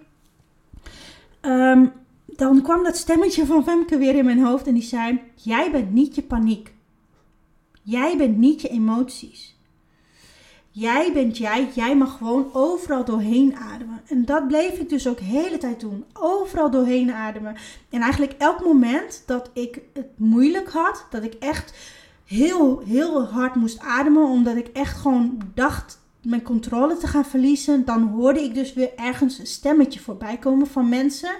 Ehm, dan kwam dat stemmetje van Femke weer in mijn hoofd en die zei: Jij bent niet je paniek. Jij bent niet je emoties. Jij bent jij, jij mag gewoon overal doorheen ademen. En dat bleef ik dus ook de hele tijd doen. Overal doorheen ademen. En eigenlijk elk moment dat ik het moeilijk had, dat ik echt heel, heel hard moest ademen, omdat ik echt gewoon dacht mijn controle te gaan verliezen, dan hoorde ik dus weer ergens een stemmetje voorbij komen van mensen.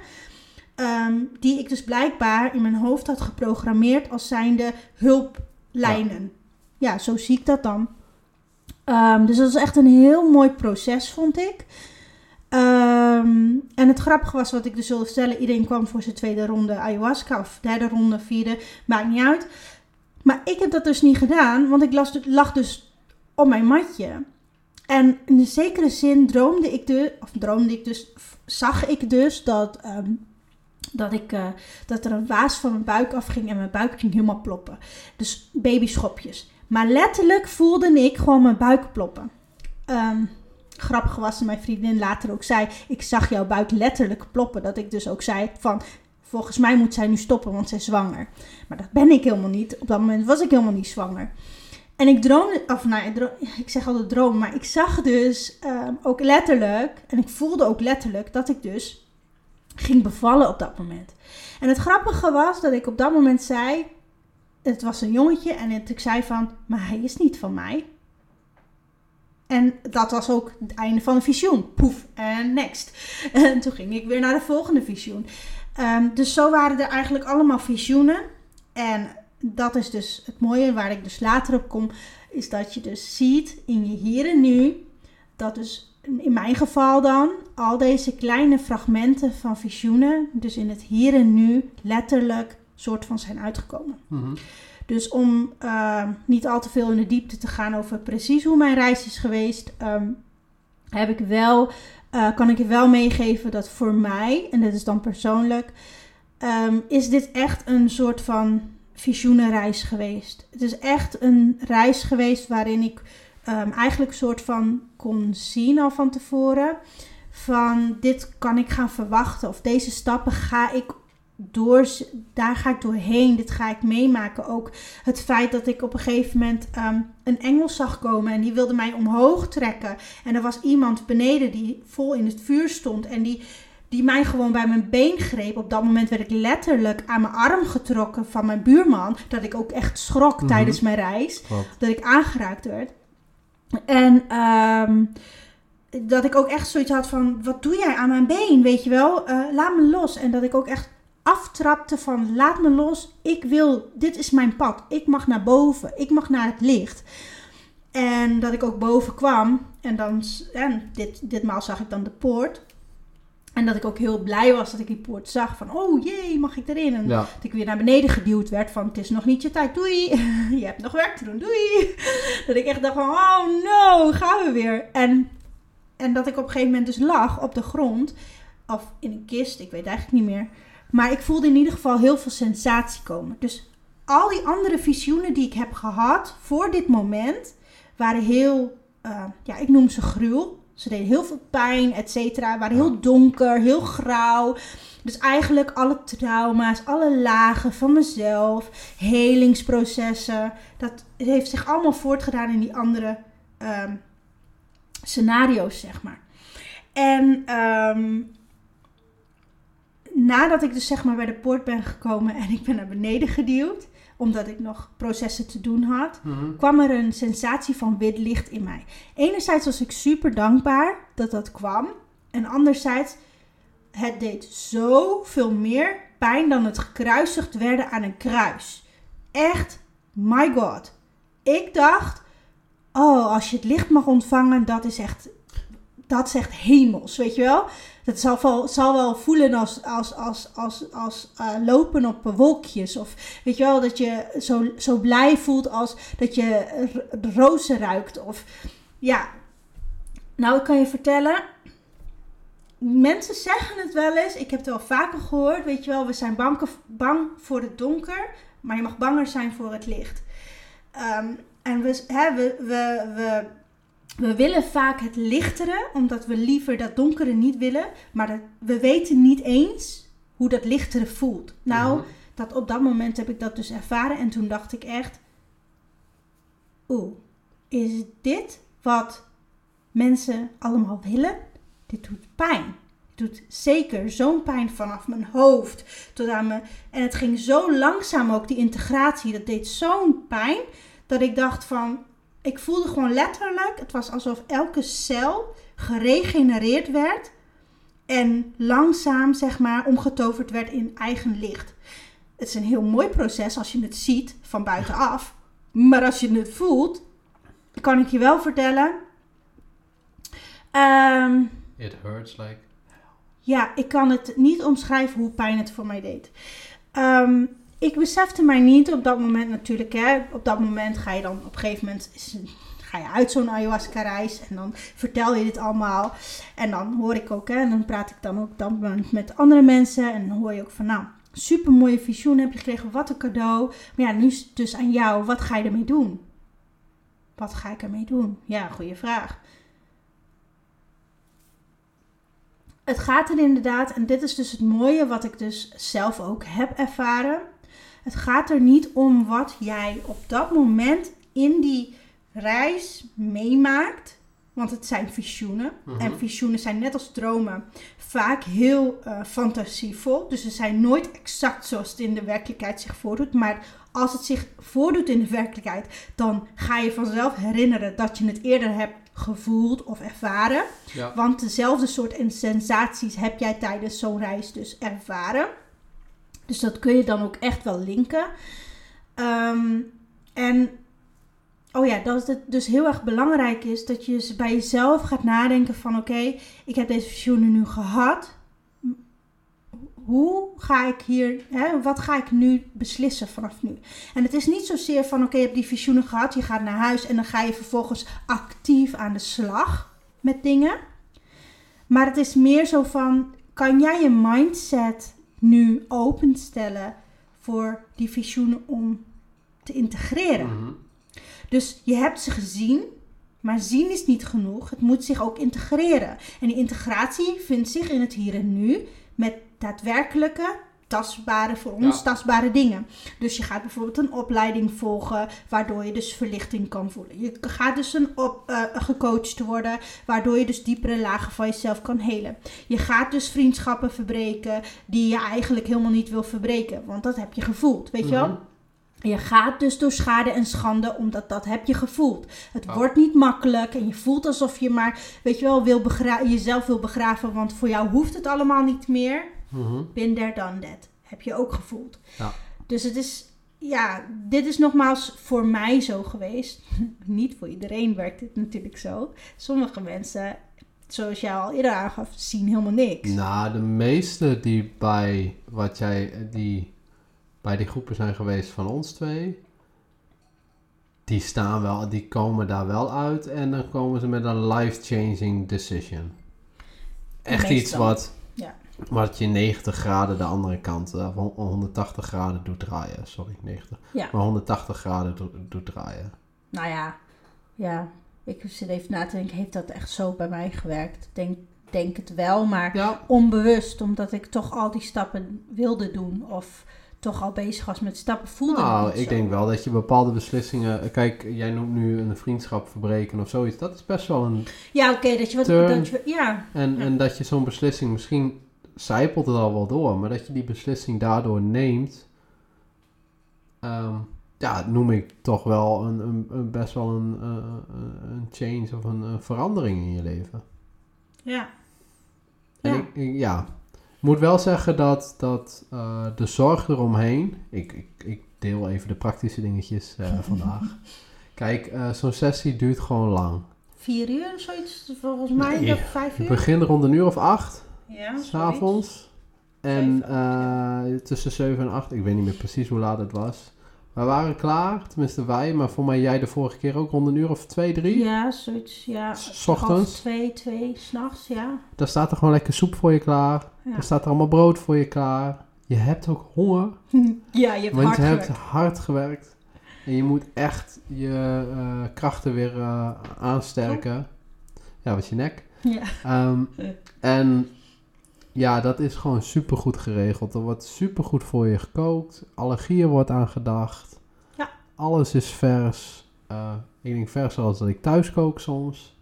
ehm, die ik dus blijkbaar in mijn hoofd had geprogrammeerd als zijnde hulplijnen. Ja, zo zie ik dat dan. Ehm, dus dat is echt een heel mooi proces, vond ik. Ehm, en het grappige was wat ik dus wilde vertellen. Iedereen kwam voor zijn tweede ronde ayahuasca. Of derde ronde, vierde. Maakt niet uit. Maar ik heb dat dus niet gedaan. Want ik las, lag dus op mijn matje. En in een zekere zin droomde ik dus... Of droomde ik dus... Zag ik dus dat... ehm, dat, ik, eh, dat er een waas van mijn buik afging en mijn buik ging helemaal ploppen. Dus babyschopjes. Maar letterlijk voelde ik gewoon mijn buik ploppen. Ehm, grappig was dat mijn vriendin later ook zei: Ik zag jouw buik letterlijk ploppen. Dat ik dus ook zei: van volgens mij moet zij nu stoppen, want zij is zwanger. Maar dat ben ik helemaal niet. Op dat moment was ik helemaal niet zwanger. En ik droomde, of nou, ik, droom- ik zeg altijd droom, maar ik zag dus ehm, ook letterlijk, en ik voelde ook letterlijk dat ik dus ging bevallen op dat moment. En het grappige was dat ik op dat moment zei, het was een jongetje, en ik zei van, maar hij is niet van mij. En dat was ook het einde van de visioen. Poef, en next. En toen ging ik weer naar de volgende visioen. Ehm, dus zo waren er eigenlijk allemaal visioenen. En dat is dus het mooie waar ik dus later op kom. Is dat je dus ziet in je hier en nu. Dat dus in mijn geval dan al deze kleine fragmenten van visioenen. Dus in het hier en nu letterlijk soort van zijn uitgekomen. Mhm. Dus om eh, niet al te veel in de diepte te gaan over precies hoe mijn reis is geweest, ehm, heb ik wel, eh, kan ik je wel meegeven dat voor mij, en dit is dan persoonlijk, ehm, is dit echt een soort van visioenenreis geweest. Het is echt een reis geweest waarin ik um, eigenlijk een soort van kon zien al van tevoren. Van dit kan ik gaan verwachten. Of deze stappen ga ik door, daar ga ik doorheen. Dit ga ik meemaken. Ook het feit dat ik op een gegeven moment um, een engel zag komen en die wilde mij omhoog trekken. En er was iemand beneden die vol in het vuur stond en die, die mij gewoon bij mijn been greep. Op dat moment werd ik letterlijk aan mijn arm getrokken van mijn buurman. Dat ik ook echt schrok mhm. tijdens mijn reis. Dat ik aangeraakt werd. En um, dat ik ook echt zoiets had van: wat doe jij aan mijn been? Weet je wel, uh, laat me los. En dat ik ook echt aftrapte van: laat me los. Ik wil, dit is mijn pad. Ik mag naar boven. Ik mag naar het licht. En dat ik ook boven kwam. En dan, en dit, ditmaal zag ik dan de poort. En dat ik ook heel blij was dat ik die poort zag. Van, oh jee, mag ik erin? En dat ik weer naar beneden geduwd werd van, het is nog niet je tijd, doei. je hebt nog werk te doen, doei. Dat ik echt dacht van, oh no, gaan we weer. En, en dat ik op een gegeven moment dus lag op de grond. Of in een kist, ik weet eigenlijk niet meer. Maar ik voelde in ieder geval heel veel sensatie komen. Dus al die andere visioenen die ik heb gehad voor dit moment... waren heel, uh, ja, ik noem ze gruwel ze deden heel veel pijn, et cetera. Waren heel donker, heel grauw. Dus eigenlijk alle trauma's, alle lagen van mezelf, helingsprocessen. Dat heeft zich allemaal voortgedaan in die andere um, scenario's, zeg maar. En um, nadat ik dus zeg maar bij de poort ben gekomen en ik ben naar beneden geduwd, omdat ik nog processen te doen had, mhm. kwam er een sensatie van wit licht in mij. Enerzijds was ik super dankbaar dat dat kwam. En anderzijds, het deed zoveel meer pijn dan het gekruisigd werden aan een kruis. Echt, my god. Ik dacht, oh, als je het licht mag ontvangen, dat is echt, dat echt hemels, weet je wel? dat zal wel, zal wel voelen als, als, als, als, als uh, lopen op wolkjes. Of weet je wel, dat je zo, zo blij voelt als dat je rozen ruikt. Of ja, nou ik kan je vertellen. Mensen zeggen het wel eens. Ik heb het wel vaker gehoord. Weet je wel, we zijn bang, bang voor het donker. Maar je mag banger zijn voor het licht. Um, en we, we, we we willen vaak het lichtere, omdat we liever dat donkere niet willen. Maar we weten niet eens hoe dat lichtere voelt. Nou, mhm. dat op dat moment heb ik dat dus ervaren. En toen dacht ik echt: Oeh, is dit wat mensen allemaal willen? Dit doet pijn. Dit doet zeker zo'n pijn vanaf mijn hoofd tot aan mijn. En het ging zo langzaam ook, die integratie. Dat deed zo'n pijn. Dat ik dacht van, ik voelde gewoon letterlijk, het was alsof elke cel geregenereerd werd en langzaam, zeg maar, omgetoverd werd in eigen licht. Het is een heel mooi proces als je het ziet van buitenaf, maar als je het voelt, kan ik je wel vertellen. Um, It hurts like. Ja, ik kan het niet omschrijven hoe pijn het voor mij deed. Um, ik besefte mij niet op dat moment natuurlijk. Hè, op dat moment ga je dan op een gegeven moment ga je uit zo'n ayahuasca reis en dan vertel je dit allemaal. En dan hoor ik ook, hè, en dan praat ik dan ook dan met andere mensen. En dan hoor je ook van, nou, super mooie visioen heb je gekregen, wat een cadeau. Maar ja, nu is het dus aan jou, wat ga je ermee doen? Wat ga ik ermee doen? Ja, goede vraag. Het gaat er inderdaad, en dit is dus het mooie wat ik dus zelf ook heb ervaren. Het gaat er niet om wat jij op dat moment in die reis meemaakt. Want het zijn visioenen. Mhm. En visioenen zijn net als dromen vaak heel uh, fantasievol. Dus ze zijn nooit exact zoals het in de werkelijkheid zich voordoet. Maar als het zich voordoet in de werkelijkheid, dan ga je vanzelf herinneren dat je het eerder hebt gevoeld of ervaren. Want dezelfde soort sensaties heb jij tijdens zo'n reis dus ervaren. Dus dat kun je dan ook echt wel linken. Ehm, en oh ja, dat het dus heel erg belangrijk is dat je bij jezelf gaat nadenken van oké, ik heb deze visioenen nu gehad. Hoe ga ik hier, hè, wat ga ik nu beslissen vanaf nu? En het is niet zozeer van oké, je hebt die visioenen gehad, je gaat naar huis en dan ga je vervolgens actief aan de slag met dingen. Maar het is meer zo van, kan jij je mindset nu openstellen voor die visioenen om te integreren. Mhm. Dus je hebt ze gezien, maar zien is niet genoeg. Het moet zich ook integreren. En die integratie vindt zich in het hier en nu met daadwerkelijke, tastbare, voor ons Ja. tastbare dingen. Dus je gaat bijvoorbeeld een opleiding volgen, waardoor je dus verlichting kan voelen. Je gaat dus een op, eh, gecoacht worden, waardoor je dus diepere lagen van jezelf kan helen. Je gaat dus vriendschappen verbreken die je eigenlijk helemaal niet wil verbreken, want dat heb je gevoeld, weet je wel? Mhm. Je gaat dus door schade en schande, omdat dat heb je gevoeld. Het Ja. wordt niet makkelijk en je voelt alsof je maar, weet je wel, wil jezelf wil begraven, want voor jou hoeft het allemaal niet meer. Mhm. Been there, done that. Heb je ook gevoeld. Ja. Dus het is, ja, dit is nogmaals voor mij zo geweest. niet voor iedereen werkt dit natuurlijk zo. Sommige mensen, zoals jij al eerder aangaf, zien helemaal niks. Nou, de meeste die bij wat jij, die bij die groepen zijn geweest van ons twee, die staan wel, die komen daar wel uit en dan komen ze met een life-changing decision. Echt Meestal. iets wat, Ja. wat je 90 graden de andere kant, eh, of 180 graden doet draaien. Sorry, 90. Ja. Maar 180 graden doet, doet draaien. Nou ja, ja. Ik zit even na te denken, heeft dat echt zo bij mij gewerkt? Ik Denk, denk het wel, maar Ja, onbewust, omdat ik toch al die stappen wilde doen. Of toch al bezig was met stappen, voelde nou, ik zo. denk wel dat je bepaalde beslissingen... Kijk, jij noemt nu een vriendschap verbreken of zoiets. Dat is best wel een Ja, oké, dat je wat... Dat je, ja, En, Ja. en dat je zo'n beslissing, misschien zijpelt het al wel door, maar dat je die beslissing daardoor neemt, ehm, ja, noem ik toch wel een, een, een- best wel een, eh, een, een change of een, verandering in je leven. ja. En Ja. ik, ik- ja, ik moet wel zeggen dat, dat eh, de zorg eromheen, ik, ik, ik deel even de praktische dingetjes eh, vandaag. Kijk, eh, zo'n sessie duurt gewoon lang. Vier uur of zoiets, volgens mij, Nee, vijf Je uur. begint rond een uur of acht. Ja. S'avonds. En eh, tussen 7 en 8, ik weet niet meer precies hoe laat het was. We waren klaar, tenminste wij, maar voor mij jij de vorige keer ook rond een uur of twee, drie. Ja, zoiets, ja. S Half ochtends. twee, twee, s'nachts, ja. Daar staat er gewoon lekker soep voor je klaar. Ja, Er staat er allemaal brood voor je klaar. Je hebt ook honger, ja je hebt want hard je hebt gewerkt. hard gewerkt. En je moet echt je eh, krachten weer eh, aansterken. Ja, wat je nek. Ja. Ehm, en ja, dat is gewoon super goed geregeld. Er wordt super goed voor je gekookt. Allergieën wordt aan gedacht. Ja. Alles is vers. Eh, ik denk vers zoals dat ik thuis kook soms.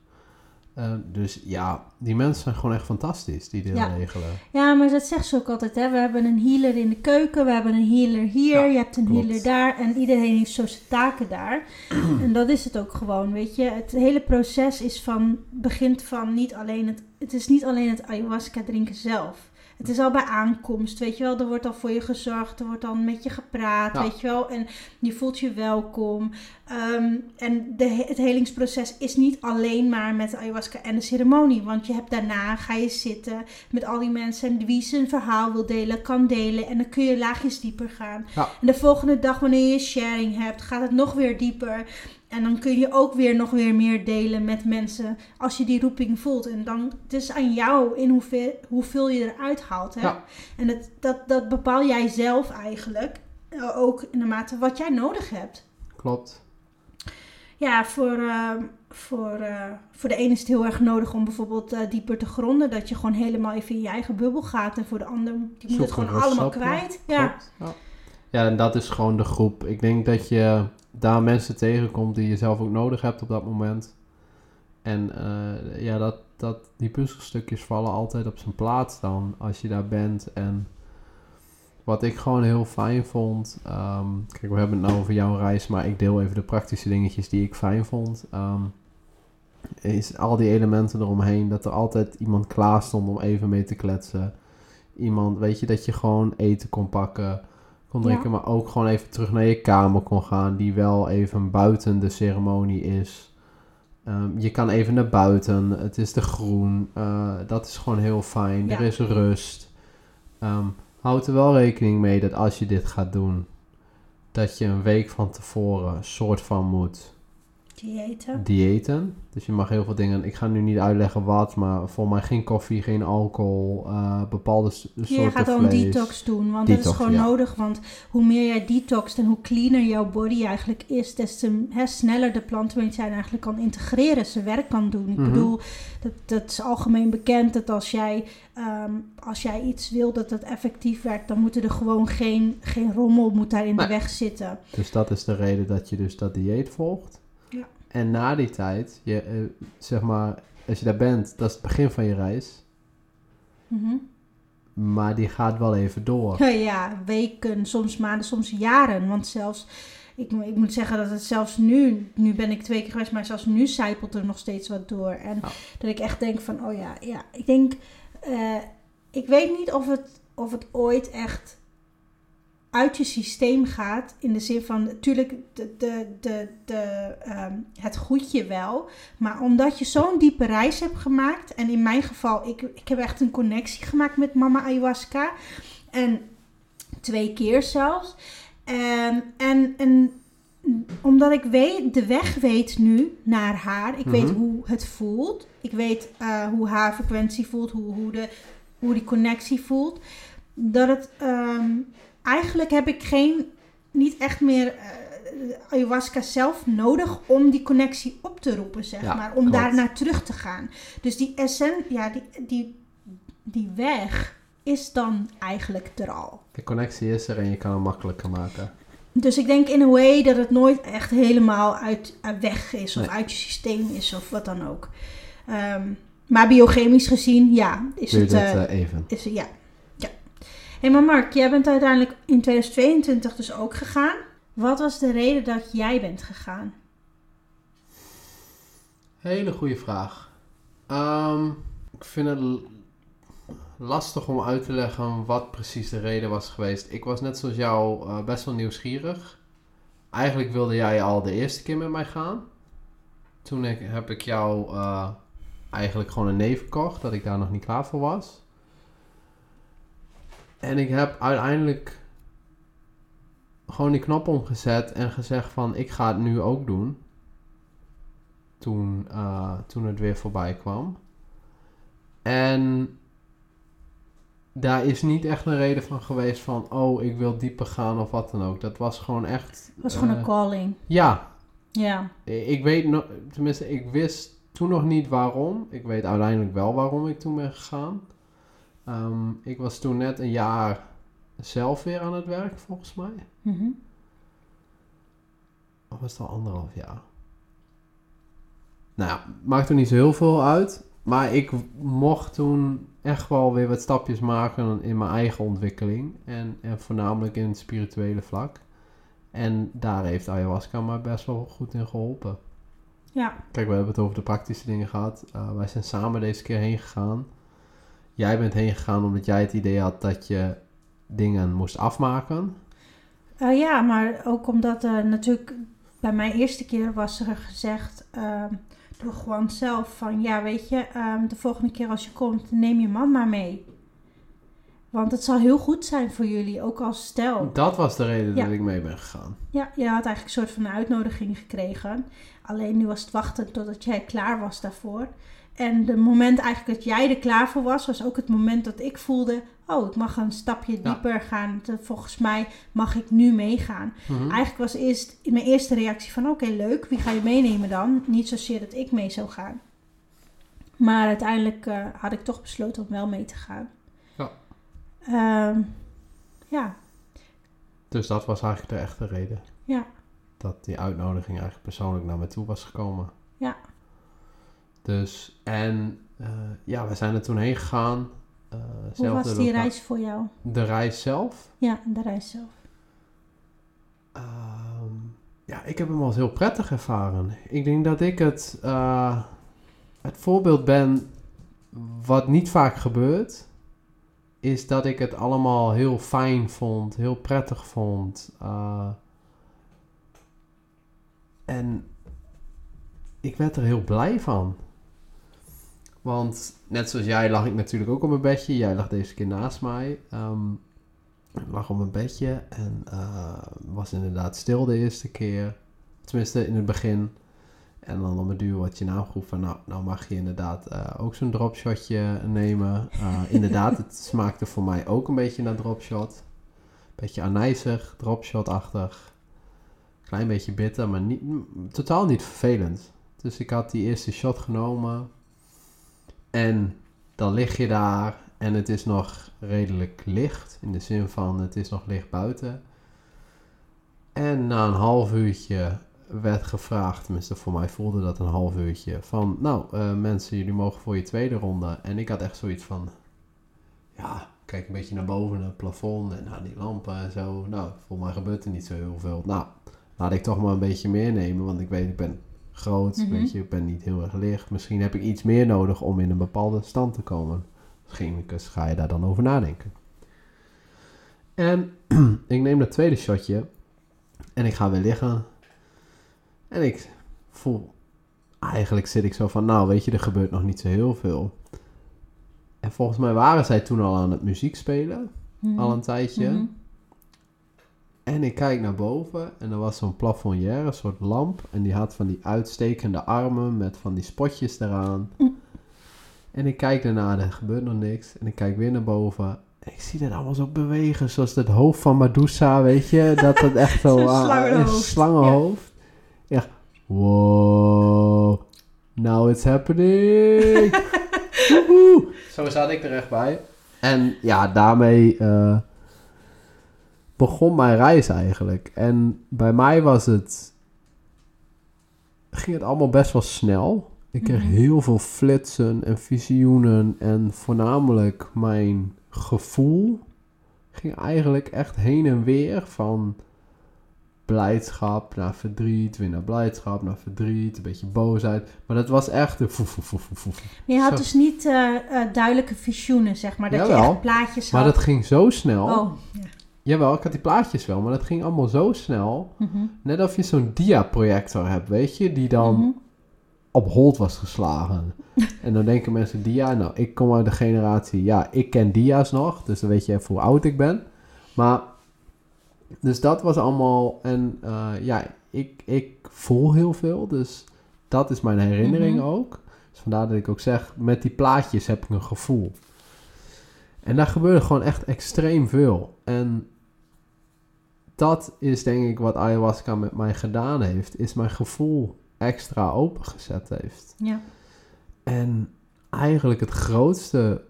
Eh, dus ja, die mensen zijn gewoon echt fantastisch die dit Ja. regelen. Ja, maar dat zegt ze ook altijd, hè. We hebben een healer in de keuken, we hebben een healer hier, Ja, je hebt een klopt. healer daar en iedereen heeft zo zijn taken daar. en dat is het ook gewoon, weet je. Het hele proces is van, begint van niet alleen het, het is niet alleen het ayahuasca drinken zelf. Het is al bij aankomst, weet je wel. Er wordt al voor je gezorgd, er wordt al met je gepraat, Ja. weet je wel. En je voelt je welkom. Ehm, en de, he- het helingsproces is niet alleen maar met de ayahuasca en de ceremonie. Want je hebt daarna, ga je zitten met al die mensen. En wie zijn verhaal wil delen, kan delen. En dan kun je laagjes dieper gaan. Ja. En de volgende dag, wanneer je sharing hebt, gaat het nog weer dieper. En dan kun je ook weer nog weer meer delen met mensen als je die roeping voelt. En dan het is aan jou in hoeveel, hoeveel je eruit haalt. Hè? Ja. En dat, dat, dat bepaal jij zelf eigenlijk. Eh, Ook naarmate wat jij nodig hebt. Klopt. Ja, voor, eh, voor, eh, voor de ene is het heel erg nodig om bijvoorbeeld dieper te gronden. Dat je gewoon helemaal even in je eigen bubbel gaat. En voor de ander, die moet het gewoon allemaal kwijt. Ja. Ja. ja, en dat is gewoon de groep. Ik denk dat je daar mensen tegenkomt die je zelf ook nodig hebt op dat moment. En eh, ja, dat, dat die puzzelstukjes vallen altijd op zijn plaats dan als je daar bent. En wat ik gewoon heel fijn vond. ehm, kijk, we hebben het nou over jouw reis, maar ik deel even de praktische dingetjes die ik fijn vond. ehm, is al die elementen eromheen. Dat er altijd iemand klaar stond om even mee te kletsen. Iemand, weet je, dat je gewoon eten kon pakken, kon Ja. drinken, maar ook gewoon even terug naar je kamer kon gaan, die wel even buiten de ceremonie is. Ehm, je kan even naar buiten, het is de groen, eh, dat is gewoon heel fijn, Ja. er is rust. Ehm, houd er wel rekening mee dat als je dit gaat doen, dat je een week van tevoren soort van moet Diëten. diëten. Dus je mag heel veel dingen. Ik ga nu niet uitleggen wat, maar voor mij geen koffie, geen alcohol, eh, bepaalde soorten Je gaat dan vlees. detox doen, want dat is gewoon ja. nodig. Want hoe meer jij detoxt en hoe cleaner jouw body eigenlijk is, des te hè, sneller de plantenmedicijn eigenlijk kan integreren, zijn werk kan doen. Ik Mhm. bedoel, dat, dat is algemeen bekend dat als jij, ehm, als jij iets wil dat het effectief werkt, dan moet er gewoon geen, geen rommel moet daar in Nee. de weg zitten. Dus dat is de reden dat je dus dat dieet volgt. En na die tijd, je, eh, zeg maar, als je daar bent, dat is het begin van je reis. Mhm. Maar die gaat wel even door. Ja, weken, soms maanden, soms jaren. Want zelfs, ik, ik moet zeggen dat het zelfs nu, nu ben ik twee keer geweest, maar zelfs nu zijpelt er nog steeds wat door. En dat ik echt denk van, oh ja, ja, ik denk, eh, ik weet niet of het, of het ooit echt uit je systeem gaat. In de zin van, natuurlijk, de, de, de, de, ehm, het goedje wel. Maar omdat je zo'n diepe reis hebt gemaakt. En in mijn geval, ik, ik heb echt een connectie gemaakt met mama ayahuasca. En twee keer zelfs. En, en, en omdat ik weet, de weg weet nu naar haar. Ik weet Mhm. hoe het voelt. Ik weet eh, hoe haar frequentie voelt. Hoe, hoe, de, hoe die connectie voelt. Dat het... ehm, eigenlijk heb ik geen... Niet echt meer... eh, ayahuasca zelf nodig om die connectie op te roepen, zeg Ja, maar. Om klopt. daar naar terug te gaan. Dus die essen, ja, die, die, die weg is dan eigenlijk er al. De connectie is er en je kan hem makkelijker maken. Dus ik denk in een way dat het nooit echt helemaal uit, uit weg is of Nee. uit je systeem is of wat dan ook. Ehm, maar biochemisch gezien, ja, is Doe je het. eh, eh, even? is, ja. Hé, maar Mark, jij bent uiteindelijk in 2022 dus ook gegaan. Wat was de reden dat jij bent gegaan? Hele goede vraag. Ehm, ik vind het lastig om uit te leggen wat precies de reden was geweest. Ik was net zoals jou eh, best wel nieuwsgierig. Eigenlijk wilde jij al de eerste keer met mij gaan. Toen heb ik jou eh, eigenlijk gewoon een nee verkocht, dat ik daar nog niet klaar voor was. En ik heb uiteindelijk gewoon die knop omgezet en gezegd van ik ga het nu ook doen toen, eh, toen het weer voorbij kwam. En daar is niet echt een reden van geweest van, oh, ik wil dieper gaan of wat dan ook. Dat was gewoon echt... Het was gewoon eh, een calling. Ja, Ja. ik weet nog, tenminste, ik wist toen nog niet waarom. Ik weet uiteindelijk wel waarom ik toen ben gegaan. Ehm, ik was toen net een jaar zelf weer aan het werk, volgens mij. Mhm. Of was het al anderhalf jaar? Nou ja, maakt er niet zo heel veel uit. Maar ik mocht toen echt wel weer wat stapjes maken in mijn eigen ontwikkeling. En, en voornamelijk in het spirituele vlak. En daar heeft ayahuasca me best wel goed in geholpen. Ja. Kijk, we hebben het over de praktische dingen gehad. Uh, wij zijn samen deze keer heen gegaan. Jij bent heen gegaan omdat jij het idee had dat je dingen moest afmaken. Uh, ja, maar ook omdat uh, natuurlijk bij mijn eerste keer was er gezegd uh, door gewoon zelf van ja, weet je, um, de volgende keer als je komt, neem je man maar mee. Want het zal heel goed zijn voor jullie, ook als stel. Dat was de reden ja. dat ik mee ben gegaan. Ja, je had eigenlijk een soort van uitnodiging gekregen. Alleen nu was het wachten totdat jij klaar was daarvoor. En de moment eigenlijk dat jij er klaar voor was, was ook het moment dat ik voelde... oh, ik mag een stapje dieper ja. gaan. Volgens mij mag ik nu meegaan. Mm-hmm. Eigenlijk was eerst mijn eerste reactie van... oké, okay, leuk, wie ga je meenemen dan? Niet zozeer dat ik mee zou gaan. Maar uiteindelijk uh, had ik toch besloten om wel mee te gaan. Ja. Uh, ja. Dus dat was eigenlijk de echte reden. Ja. Dat die uitnodiging eigenlijk persoonlijk naar me toe was gekomen. Ja. Dus, en uh, ja, we zijn er toen heen gegaan. Uh, Hoe was die reis voor jou? De reis zelf? Ja, de reis zelf. Um, ja, ik heb hem als heel prettig ervaren. Ik denk dat ik het, uh, het voorbeeld ben wat niet vaak gebeurt. Is dat ik het allemaal heel fijn vond, heel prettig vond. En ik werd er heel blij van. Want net zoals jij lag ik natuurlijk ook op mijn bedje. Jij lag deze keer naast mij. Um, ik lag op mijn bedje en uh, was inderdaad stil de eerste keer. Tenminste in het begin. En dan om het duur wordt je naamgroep van, nou, nou mag je inderdaad eh, ook zo'n dropshotje nemen. Uh, inderdaad, het smaakte voor mij ook een beetje naar dropshot. Beetje anijzig, dropshot-achtig. Klein beetje bitter, maar niet, totaal niet vervelend. Dus ik had die eerste shot genomen. En dan lig je daar en het is nog redelijk licht. In de zin van het is nog licht buiten. En na een half uurtje werd gevraagd, tenminste voor mij voelde dat een half uurtje, van nou uh, mensen, jullie mogen voor je tweede ronde. En ik had echt zoiets van, ja, kijk een beetje naar boven, naar het plafond en naar die lampen en zo. Nou, voor mij gebeurt er niet zo heel veel. Nou, laat ik toch maar een beetje meer nemen, want ik weet, ik ben groot, mm -hmm. weet je, ik ben niet heel erg licht. Misschien heb ik iets meer nodig om in een bepaalde stand te komen. Misschien ga je daar dan over nadenken. En ik neem dat tweede shotje en ik ga weer liggen. En ik voel, eigenlijk zit ik zo van, nou weet je, er gebeurt nog niet zo heel veel. En volgens mij waren zij toen al aan het muziek spelen, mm -hmm. al een tijdje. Mm -hmm. En ik kijk naar boven en er was zo'n plafonnière, een soort lamp. En die had van die uitstekende armen met van die spotjes eraan. Mm. En ik kijk daarna, er gebeurt nog niks. En ik kijk weer naar boven. En ik zie dat allemaal zo bewegen, zoals het hoofd van Medusa, weet je. Dat het echt zo... een slangenhoofd. Een slangenhoofd. Ja. Echt, wow, now it's happening. zo zat ik er echt bij. En ja, daarmee... Uh, begon mijn reis eigenlijk. En bij mij was het. ging het allemaal best wel snel. Ik kreeg -hmm. heel veel flitsen en visioenen. En voornamelijk mijn gevoel ging eigenlijk echt heen en weer van blijdschap naar verdriet, weer naar blijdschap, naar verdriet, een beetje boosheid. Maar dat was echt een. Maar je had zo. dus niet uh, uh, duidelijke visioenen, zeg maar, dat Jawel, je echt plaatjes had. Maar dat ging zo snel. Oh, ja. Jawel, ik had die plaatjes wel, maar dat ging allemaal zo snel. Mm -hmm. Net of je zo'n dia-projector hebt, weet je, die dan Mm -hmm. op hold was geslagen. en dan denken mensen, dia, nou, ik kom uit de generatie, ja, ik ken dia's nog, dus dan weet je even hoe oud ik ben. Maar, dus dat was allemaal, en uh, ja, ik, ik voel heel veel, dus dat is mijn herinnering Mhm. ook. Dus vandaar dat ik ook zeg, met die plaatjes heb ik een gevoel. En daar gebeurde gewoon echt extreem veel. En dat is denk ik wat ayahuasca met mij gedaan heeft, is mijn gevoel extra opengezet heeft. Ja. En eigenlijk het grootste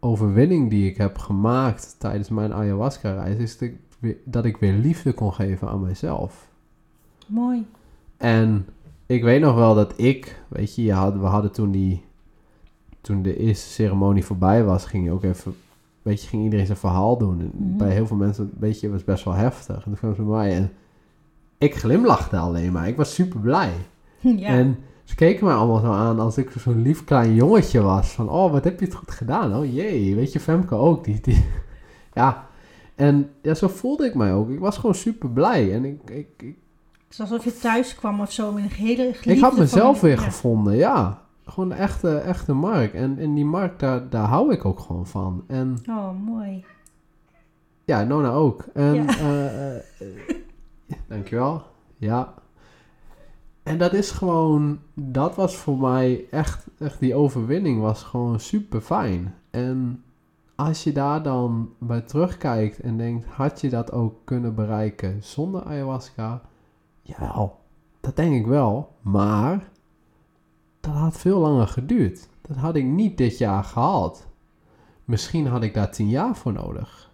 overwinning die ik heb gemaakt tijdens mijn ayahuasca-reis is dat ik, weer, dat ik weer liefde kon geven aan mijzelf. Mooi. En ik weet nog wel dat ik, weet je, je had, we hadden toen die, toen de eerste ceremonie voorbij was, ging je ook even, weet je, ging iedereen zijn verhaal doen. En Mhm. Bij heel veel mensen, weet je, was best wel heftig. En toen kwam ze bij mij en ik glimlachte alleen maar. Ik was super blij. Ja. En ze keken mij allemaal zo aan als ik zo'n lief klein jongetje was. Van, oh, wat heb je het goed gedaan? Oh jee, weet je, Femke ook. Die, die, ja, en ja, zo voelde ik mij ook. Ik was gewoon super blij. En ik, ik, ik, Het is alsof je thuis kwam of zo in een hele ik had mezelf weer Ja. gevonden, ja. Gewoon een echte, echte Mark. En, en die Mark, daar, daar hou ik ook gewoon van. En Oh, mooi. ja, Nona ook. En, Ja. eh, dankjewel. Ja. En dat is gewoon, dat was voor mij echt, echt die overwinning was gewoon super fijn. En als je daar dan bij terugkijkt en denkt, had je dat ook kunnen bereiken zonder ayahuasca? Jawel, dat denk ik wel. Maar dat had veel langer geduurd. Dat had ik niet dit jaar gehaald. Misschien had ik daar tien jaar voor nodig.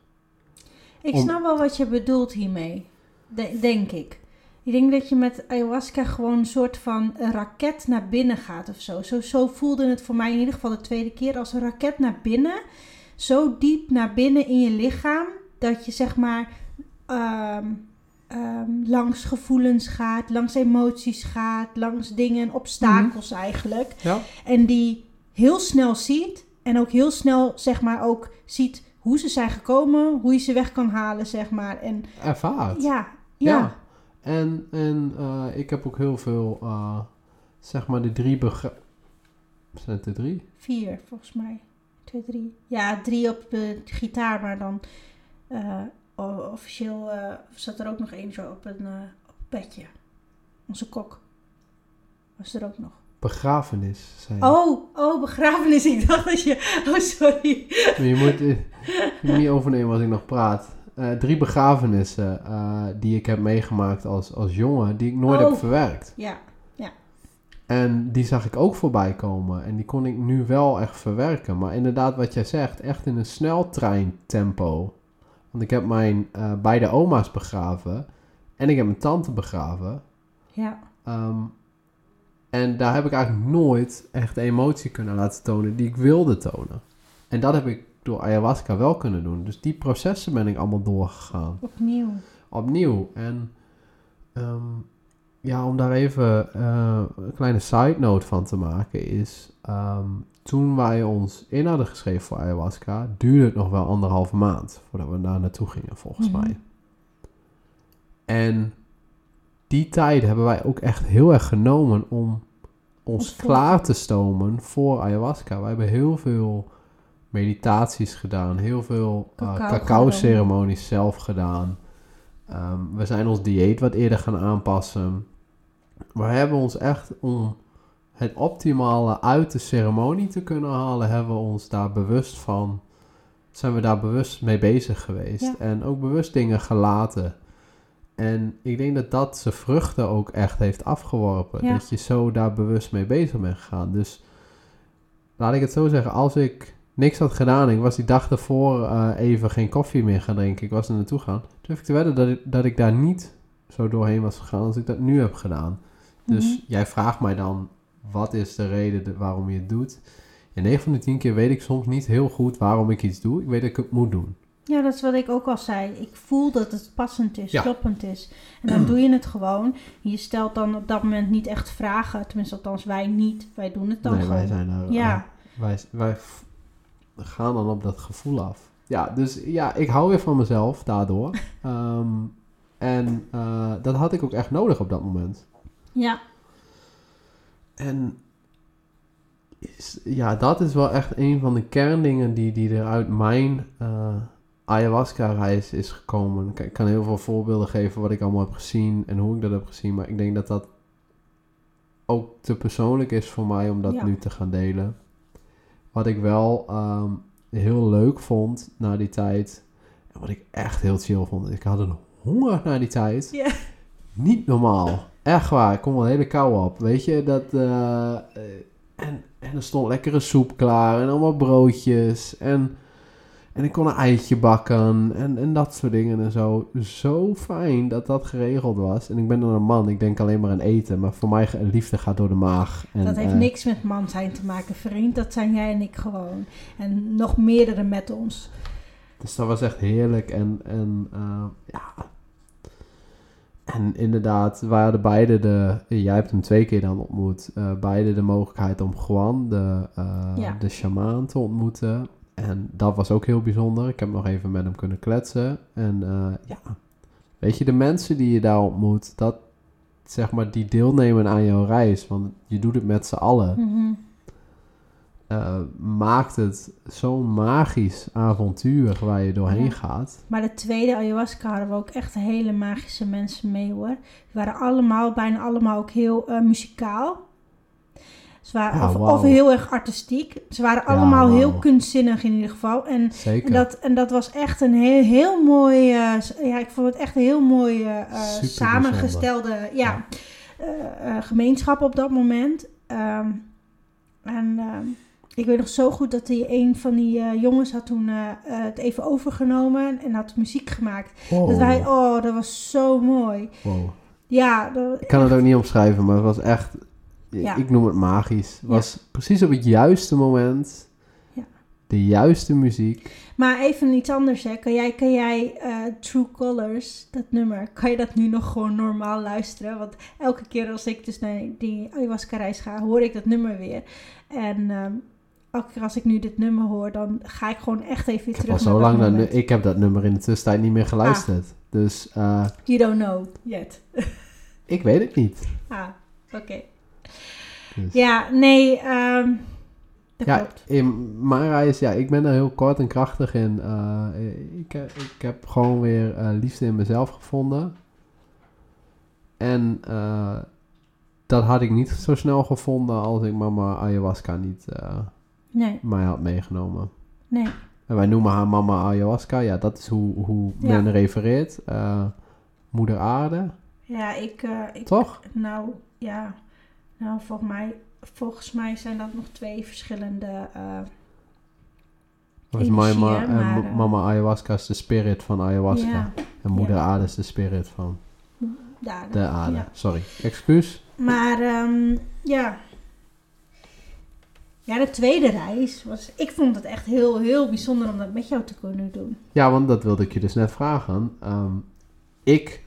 Ik Om- snap wel wat je bedoelt hiermee. De- denk ik. Ik denk dat je met ayahuasca gewoon een soort van een raket naar binnen gaat of zo. zo. Zo voelde het voor mij in ieder geval de tweede keer als een raket naar binnen. Zo diep naar binnen in je lichaam. Dat je zeg maar ehm, ehm, langs gevoelens gaat, langs emoties gaat, langs dingen, obstakels eigenlijk. Ja. En die heel snel ziet. En ook heel snel, zeg maar, ook ziet hoe ze zijn gekomen. Hoe je ze weg kan halen, zeg maar. En Ervaart. ja, ja. Ja. En, en eh, ik heb ook heel veel, eh, zeg maar, de drie begre... Zijn het de drie? Vier, volgens mij. Twee, drie. Ja, drie op de gitaar, maar dan eh, officieel eh, zat er ook nog één zo op een, op een bedje. Onze kok. Was er ook nog? Begrafenis. Oh, oh, begrafenis. Ik dacht dat je... Oh, sorry. Maar je moet, niet overnemen als ik nog praat. Eh, drie begrafenissen die ik heb meegemaakt als, als jongen, die ik nooit Oh. heb verwerkt. Ja, En die zag ik ook voorbij komen. En die kon ik nu wel echt verwerken. Maar inderdaad, wat jij zegt, echt in een sneltreintempo. Want ik heb mijn eh, beide oma's begraven. En ik heb mijn tante begraven. ja. Ehm, en daar heb ik eigenlijk nooit echt de emotie kunnen laten tonen die ik wilde tonen. En dat heb ik door ayahuasca wel kunnen doen. Dus die processen ben ik allemaal doorgegaan. Opnieuw. Opnieuw. En ehm, ja, om daar even eh, een kleine side note van te maken is... ehm, toen wij ons in hadden geschreven voor ayahuasca... duurde het nog wel anderhalve maand voordat we daar naartoe gingen, volgens Mhm. mij. En die tijd hebben wij ook echt heel erg genomen om ons klaar te stomen voor ayahuasca. Wij hebben heel veel meditaties gedaan, heel veel eh, Cacao cacao-ceremonies zelf gedaan. Ehm, we zijn ons dieet wat eerder gaan aanpassen. We hebben ons echt om het optimale uit de ceremonie te kunnen halen, hebben we ons daar bewust van, zijn we daar bewust mee bezig geweest. Ja. En ook bewust dingen gelaten. En ik denk dat dat zijn vruchten ook echt heeft afgeworpen. Ja. Dat je zo daar bewust mee bezig bent gegaan. Dus laat ik het zo zeggen, als ik niks had gedaan, ik was die dag ervoor eh, even geen koffie meer gaan drinken, ik was er naartoe gaan, durf ik te wedden dat ik, dat ik daar niet zo doorheen was gegaan als ik dat nu heb gedaan. Dus Mhm. jij vraagt mij dan, wat is de reden de- waarom je het doet? En 9 van de 10 keer weet ik soms niet heel goed waarom ik iets doe. Ik weet dat ik het moet doen. Ja, dat is wat ik ook al zei. Ik voel dat het passend is, Ja. kloppend is. En dan doe je het gewoon. Je stelt dan op dat moment niet echt vragen. Tenminste, althans wij niet. Wij doen het dan nee, gewoon. wij zijn er. Ja. eh, wij, wij gaan dan op dat gevoel af. Ja, dus ja, ik hou weer van mezelf daardoor. Ehm, en eh, dat had ik ook echt nodig op dat moment. Ja, En is- ja, dat is wel echt een van de kerndingen die, die er uit mijn eh, ayahuasca-reis is gekomen. Ik kan heel veel voorbeelden geven wat ik allemaal heb gezien en hoe ik dat heb gezien. Maar ik denk dat dat ook te persoonlijk is voor mij om dat Ja. nu te gaan delen. Wat ik wel ehm, heel leuk vond na die tijd. En wat ik echt heel chill vond. Ik had een honger na die tijd. Ja. Niet normaal. Echt waar. Ik kom wel een hele kou op. Weet je, dat... eh, eh, en, en er stond lekkere soep klaar. En allemaal broodjes. En, en ik kon een eitje bakken. En, en dat soort dingen en zo. Zo fijn dat dat geregeld was. En ik ben dan een man. Ik denk alleen maar aan eten. Maar voor mij, liefde gaat door de maag. En, dat heeft eh, niks met man zijn te maken, vriend. Dat zijn jij en ik gewoon. En nog meerdere met ons. Dus dat was echt heerlijk. En, en ja. En inderdaad, hadden beide de. Jij hebt hem twee keer dan ontmoet. eh, beide de mogelijkheid om Juan, de, Ja. de shamaan, te ontmoeten. En dat was ook heel bijzonder. Ik heb nog even met hem kunnen kletsen. En eh, ja, weet je, de mensen die je daar ontmoet, dat zeg maar, die deelnemen aan jouw reis. Want je doet het met z'n allen Mhm. Eh, maakt het zo'n magisch avontuur waar je doorheen Ja. gaat. Maar de tweede ayahuasca hadden we ook echt hele magische mensen mee hoor. Die waren allemaal, bijna allemaal ook heel eh, muzikaal. Ze waren, Ja, of, of heel erg artistiek. Ze waren Ja, allemaal heel kunstzinnig in ieder geval. En, Zeker. en, dat, en dat was echt een heel, heel mooi... eh, ja, ik vond het echt een heel mooi samengestelde ja, gemeenschap op dat moment. Ehm, en ehm, ik weet nog zo goed dat die, een van die eh, jongens had toen eh, eh, het even overgenomen en had muziek gemaakt. Wow. Dat wij, oh, dat was zo mooi. Wow. Ja, dat, Ik kan het ook niet omschrijven, maar het was echt... Ja. Ik noem het magisch. Het was precies op het juiste moment. Ja. De juiste muziek. Maar even iets anders, hè. Kan jij, kan jij True Colors, dat nummer, kan je dat nu nog gewoon normaal luisteren? Want elke keer als ik dus naar die ayahuasca-reis ga, hoor ik dat nummer weer. En ehm, elke keer als ik nu dit nummer hoor, dan ga ik gewoon echt even weer Ik heb terug al zo dat lang... Ik heb dat nummer in de tussentijd niet meer geluisterd. Dus eh, You don't know yet. ik weet het niet. Ah, oké. Dus- Ja, nee, dat Ja, klopt. in mijn reis, ja, ik ben er heel kort en krachtig in. Eh, ik, ik heb gewoon weer eh, liefde in mezelf gevonden. En dat had ik niet zo snel gevonden als ik mama ayahuasca niet uh, Nee, mij had meegenomen. nee. En wij noemen haar mama ayahuasca. Ja, dat is hoe, hoe Ja. men refereert. Eh, moeder aarde, Ja, ik, eh, ik toch? Nou, ja. Nou, volgens mij, volgens mij zijn dat nog twee verschillende. is Energieën, mama, maar, mama ayahuasca is de spirit van ayahuasca. ja, En moeder ja. aarde is de spirit van de aarde. Ja. Sorry, excuus. Maar ehm, ja. Ja, de tweede reis was. Ik vond het echt heel, heel bijzonder om dat met jou te kunnen doen. Ja, want dat wilde ik je dus net vragen. Ehm, ik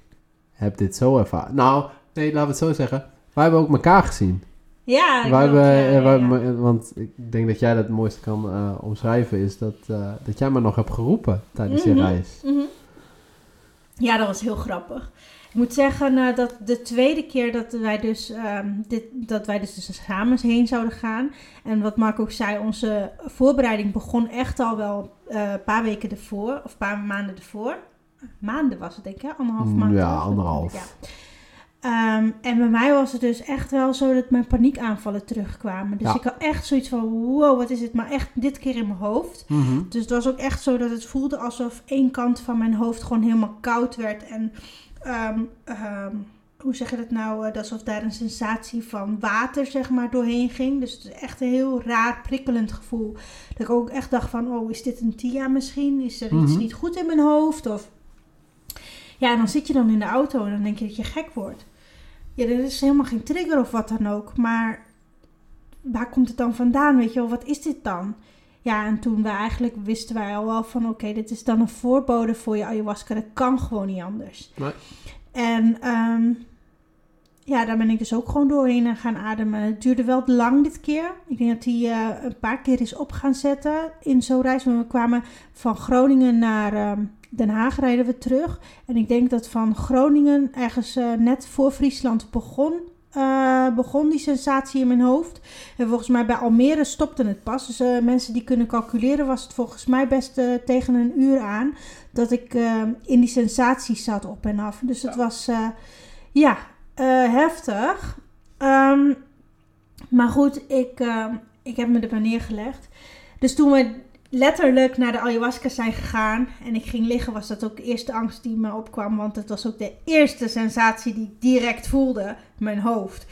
heb dit zo ervaren. Nou, nee, laten we het zo zeggen. Wij hebben ook elkaar gezien. Ja, Wij hebben, ja, wij- want ik denk dat jij dat het mooiste kan eh, omschrijven. Is dat, eh, dat jij me nog hebt geroepen tijdens je Mhm. reis. Mhm. Ja, dat was heel grappig. Ik moet zeggen eh, dat de tweede keer dat wij, dus, ehm, dit, dat wij dus, dus samen heen zouden gaan. En wat Mark ook zei, onze voorbereiding begon echt al wel eh, een paar weken ervoor. Of een paar maanden ervoor. Maanden was het denk ik, hè? Anderhalf Mm, maand. ja, anderhalf. Ja. Ehm, en bij mij was het dus echt wel zo dat mijn paniekaanvallen terugkwamen. Dus Ja. ik had echt zoiets van, wow, wat is dit? Maar echt dit keer in mijn hoofd. Mhm. Dus het was ook echt zo dat het voelde alsof één kant van mijn hoofd gewoon helemaal koud werd. En ehm, ehm, hoe zeg je dat nou? Eh, Alsof daar een sensatie van water zeg maar doorheen ging. Dus het is echt een heel raar prikkelend gevoel. Dat ik ook echt dacht van, oh is dit een TIA misschien? Is er iets Mhm. niet goed in mijn hoofd? Of... Ja, en dan zit je dan in de auto en dan denk je dat je gek wordt. Ja, er is helemaal geen trigger of wat dan ook. Maar waar komt het dan vandaan? Weet je wel, wat is dit dan? Ja, en toen we eigenlijk wisten wij al wel van oké, dit is dan een voorbode voor je ayahuasca. Dat kan gewoon niet anders. Nee. En ehm, ja, daar ben ik dus ook gewoon doorheen gaan ademen. Het duurde wel lang dit keer. Ik denk dat hij eh, een paar keer is op gaan zetten in zo'n reis. Want we kwamen van Groningen naar ehm, Den Haag rijden we terug. En ik denk dat van Groningen ergens eh, net voor Friesland begon. Eh, begon die sensatie in mijn hoofd. En volgens mij bij Almere stopte het pas. Dus eh, mensen die kunnen calculeren was het volgens mij best eh, tegen een uur aan. Dat ik in die sensatie zat op en af. Dus het was ja, heftig. Ehm, maar goed, ik, ik heb me er maar neergelegd. Dus toen we letterlijk naar de ayahuasca zijn gegaan en ik ging liggen, was dat ook de eerste angst die me opkwam. Want het was ook de eerste sensatie die ik direct voelde in mijn hoofd.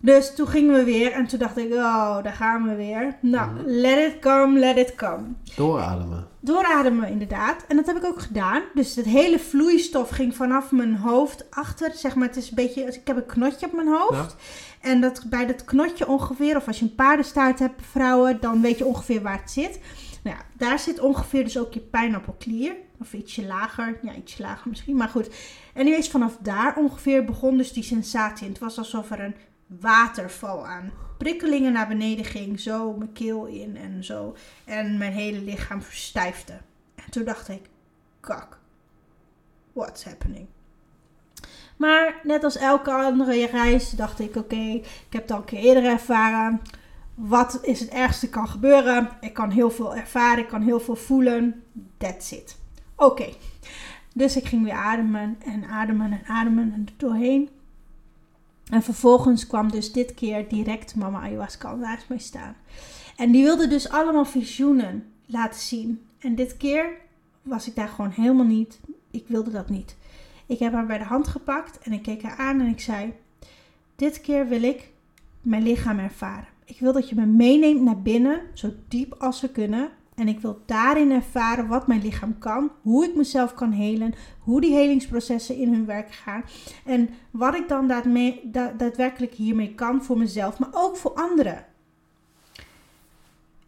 Dus toen gingen we weer en toen dacht ik, oh, daar gaan we weer. Nou, Mhm. let it come, let it come. Doorademen. Doorademen inderdaad. En dat heb ik ook gedaan. Dus het hele vloeistof ging vanaf mijn hoofd achter. Zeg maar, het is een beetje... Ik heb een knotje op mijn hoofd. En dat, bij dat knotje ongeveer... Of als je een paardenstaart hebt, vrouwen... Dan weet je ongeveer waar het zit. Nou ja, daar zit ongeveer dus ook je pijnappelklier. Of ietsje lager. Ja, ietsje lager misschien. Maar goed. Anyways, vanaf daar ongeveer begon dus die sensatie. En het was alsof er een waterval aan prikkelingen naar beneden ging. Zo mijn keel in en zo. En mijn hele lichaam verstijfde. En toen dacht ik, kak, what's happening? Maar net als elke andere reis dacht ik, oké, ik heb het al een keer eerder ervaren. Wat is het ergste kan gebeuren? Ik kan heel veel ervaren, ik kan heel veel voelen. That's it. Oké. Dus ik ging weer ademen en ademen en ademen en er doorheen. En vervolgens kwam dus dit keer direct mama ayahuasca naast mij staan. En die wilde dus allemaal visioenen laten zien. En dit keer was ik daar gewoon helemaal niet. Ik wilde dat niet. Ik heb haar bij de hand gepakt en ik keek haar aan en ik zei: Dit keer wil ik mijn lichaam ervaren. Ik wil dat je me meeneemt naar binnen, zo diep als we kunnen. En ik wil daarin ervaren wat mijn lichaam kan, hoe ik mezelf kan helen, hoe die helingsprocessen in hun werk gaan. En wat ik dan daadwerkelijk hiermee kan voor mezelf, maar ook voor anderen.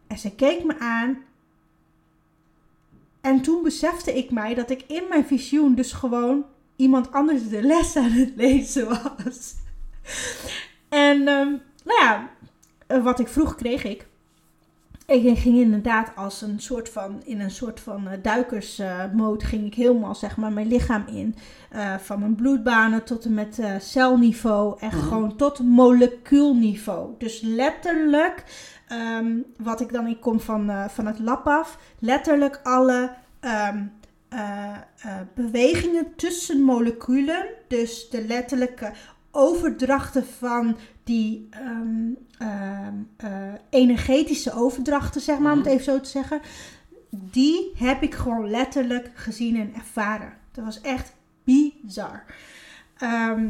En ze keek me aan. En toen besefte ik mij dat ik in mijn visioen dus gewoon iemand anders de les aan het lezen was. En ehm, nou ja, wat ik vroeg kreeg ik. Ik ging inderdaad als een soort van, in een soort van uh, duikersmode ging ik helemaal zeg maar mijn lichaam in. Uh, van mijn bloedbanen tot en met uh, celniveau. Echt Mhm. gewoon tot molecuulniveau. Dus letterlijk, ehm, wat ik dan, ik kom van, uh, van het lab af. Letterlijk alle ehm, bewegingen tussen moleculen. Dus de letterlijke overdrachten van die ehm, ehm, eh, energetische overdrachten, zeg maar, om het Mhm. even zo te zeggen. Die heb ik gewoon letterlijk gezien en ervaren. Dat was echt bizar. Ehm,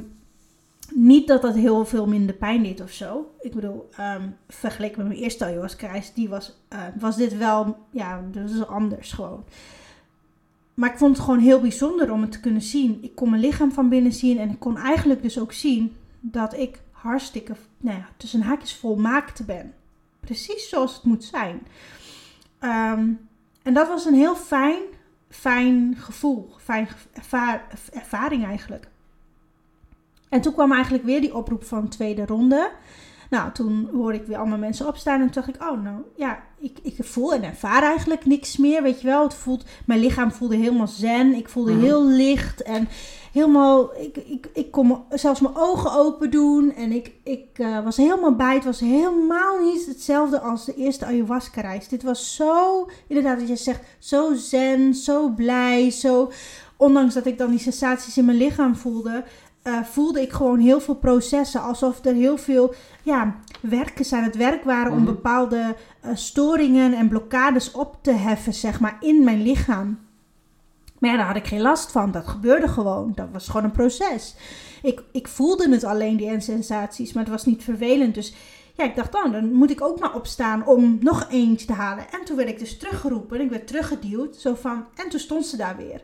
niet dat dat heel veel minder pijn deed of zo. Ik bedoel, ehm, vergeleken met mijn eerste ayahuasca-reis, die was, was dit wel, ja, dat is anders gewoon. Maar ik vond het gewoon heel bijzonder om het te kunnen zien. Ik kon mijn lichaam van binnen zien en ik kon eigenlijk dus ook zien dat ik hartstikke, nou ja, tussen haakjes volmaakt ben. Precies zoals het moet zijn. Ehm, en dat was een heel fijn, fijn gevoel, fijn ervaring eigenlijk. En toen kwam eigenlijk weer die oproep van tweede ronde. Nou, toen hoorde ik weer allemaal mensen opstaan en toen dacht ik, oh nou ja, ik, ik voel en ervaar eigenlijk niks meer, weet je wel. Het voelt, mijn lichaam voelde helemaal zen, ik voelde Mhm. heel licht en helemaal, ik, ik, ik kon zelfs mijn ogen open doen en ik, ik eh, was helemaal bij. Het was helemaal niet hetzelfde als de eerste ayahuasca reis. Dit was zo, inderdaad wat je zegt, zo zen, zo blij, zo, ondanks dat ik dan die sensaties in mijn lichaam voelde, eh, voelde ik gewoon heel veel processen. Alsof er heel veel ja, werkers aan het werk waren om Mhm. bepaalde eh, storingen en blokkades op te heffen, zeg maar, in mijn lichaam. Maar ja, daar had ik geen last van. Dat gebeurde gewoon. Dat was gewoon een proces. Ik, ik voelde het alleen, die sensaties, maar het was niet vervelend. Dus ja, ik dacht, oh, dan moet ik ook maar opstaan om nog eentje te halen. En toen werd ik dus teruggeroepen. Ik werd teruggeduwd. Zo van, en toen stond ze daar weer.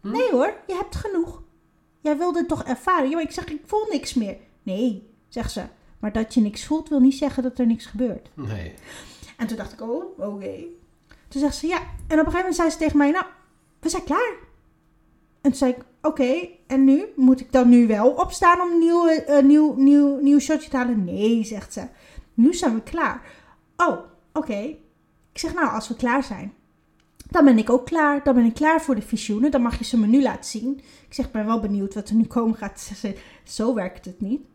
Hm? Nee hoor, je hebt genoeg. Jij wilde het toch ervaren? Ja, ik zeg, ik voel niks meer. Nee, zegt ze. Maar dat je niks voelt, wil niet zeggen dat er niks gebeurt. Nee. En toen dacht ik, oh, oké. Toen zegt ze, ja. En op een gegeven moment zei ze tegen mij, nou, we zijn klaar. En toen zei ik, oké, en nu? Moet ik dan nu wel opstaan om een nieuw, eh, nieuw, nieuw, nieuw shotje te halen? Nee, zegt ze. Nu zijn we klaar. Oh, oké. Ik zeg, nou, als we klaar zijn, dan ben ik ook klaar. Dan ben ik klaar voor de visioenen. Dan mag je ze me nu laten zien. Ik zeg, ben wel benieuwd wat er nu komen gaat. Zo werkt het niet.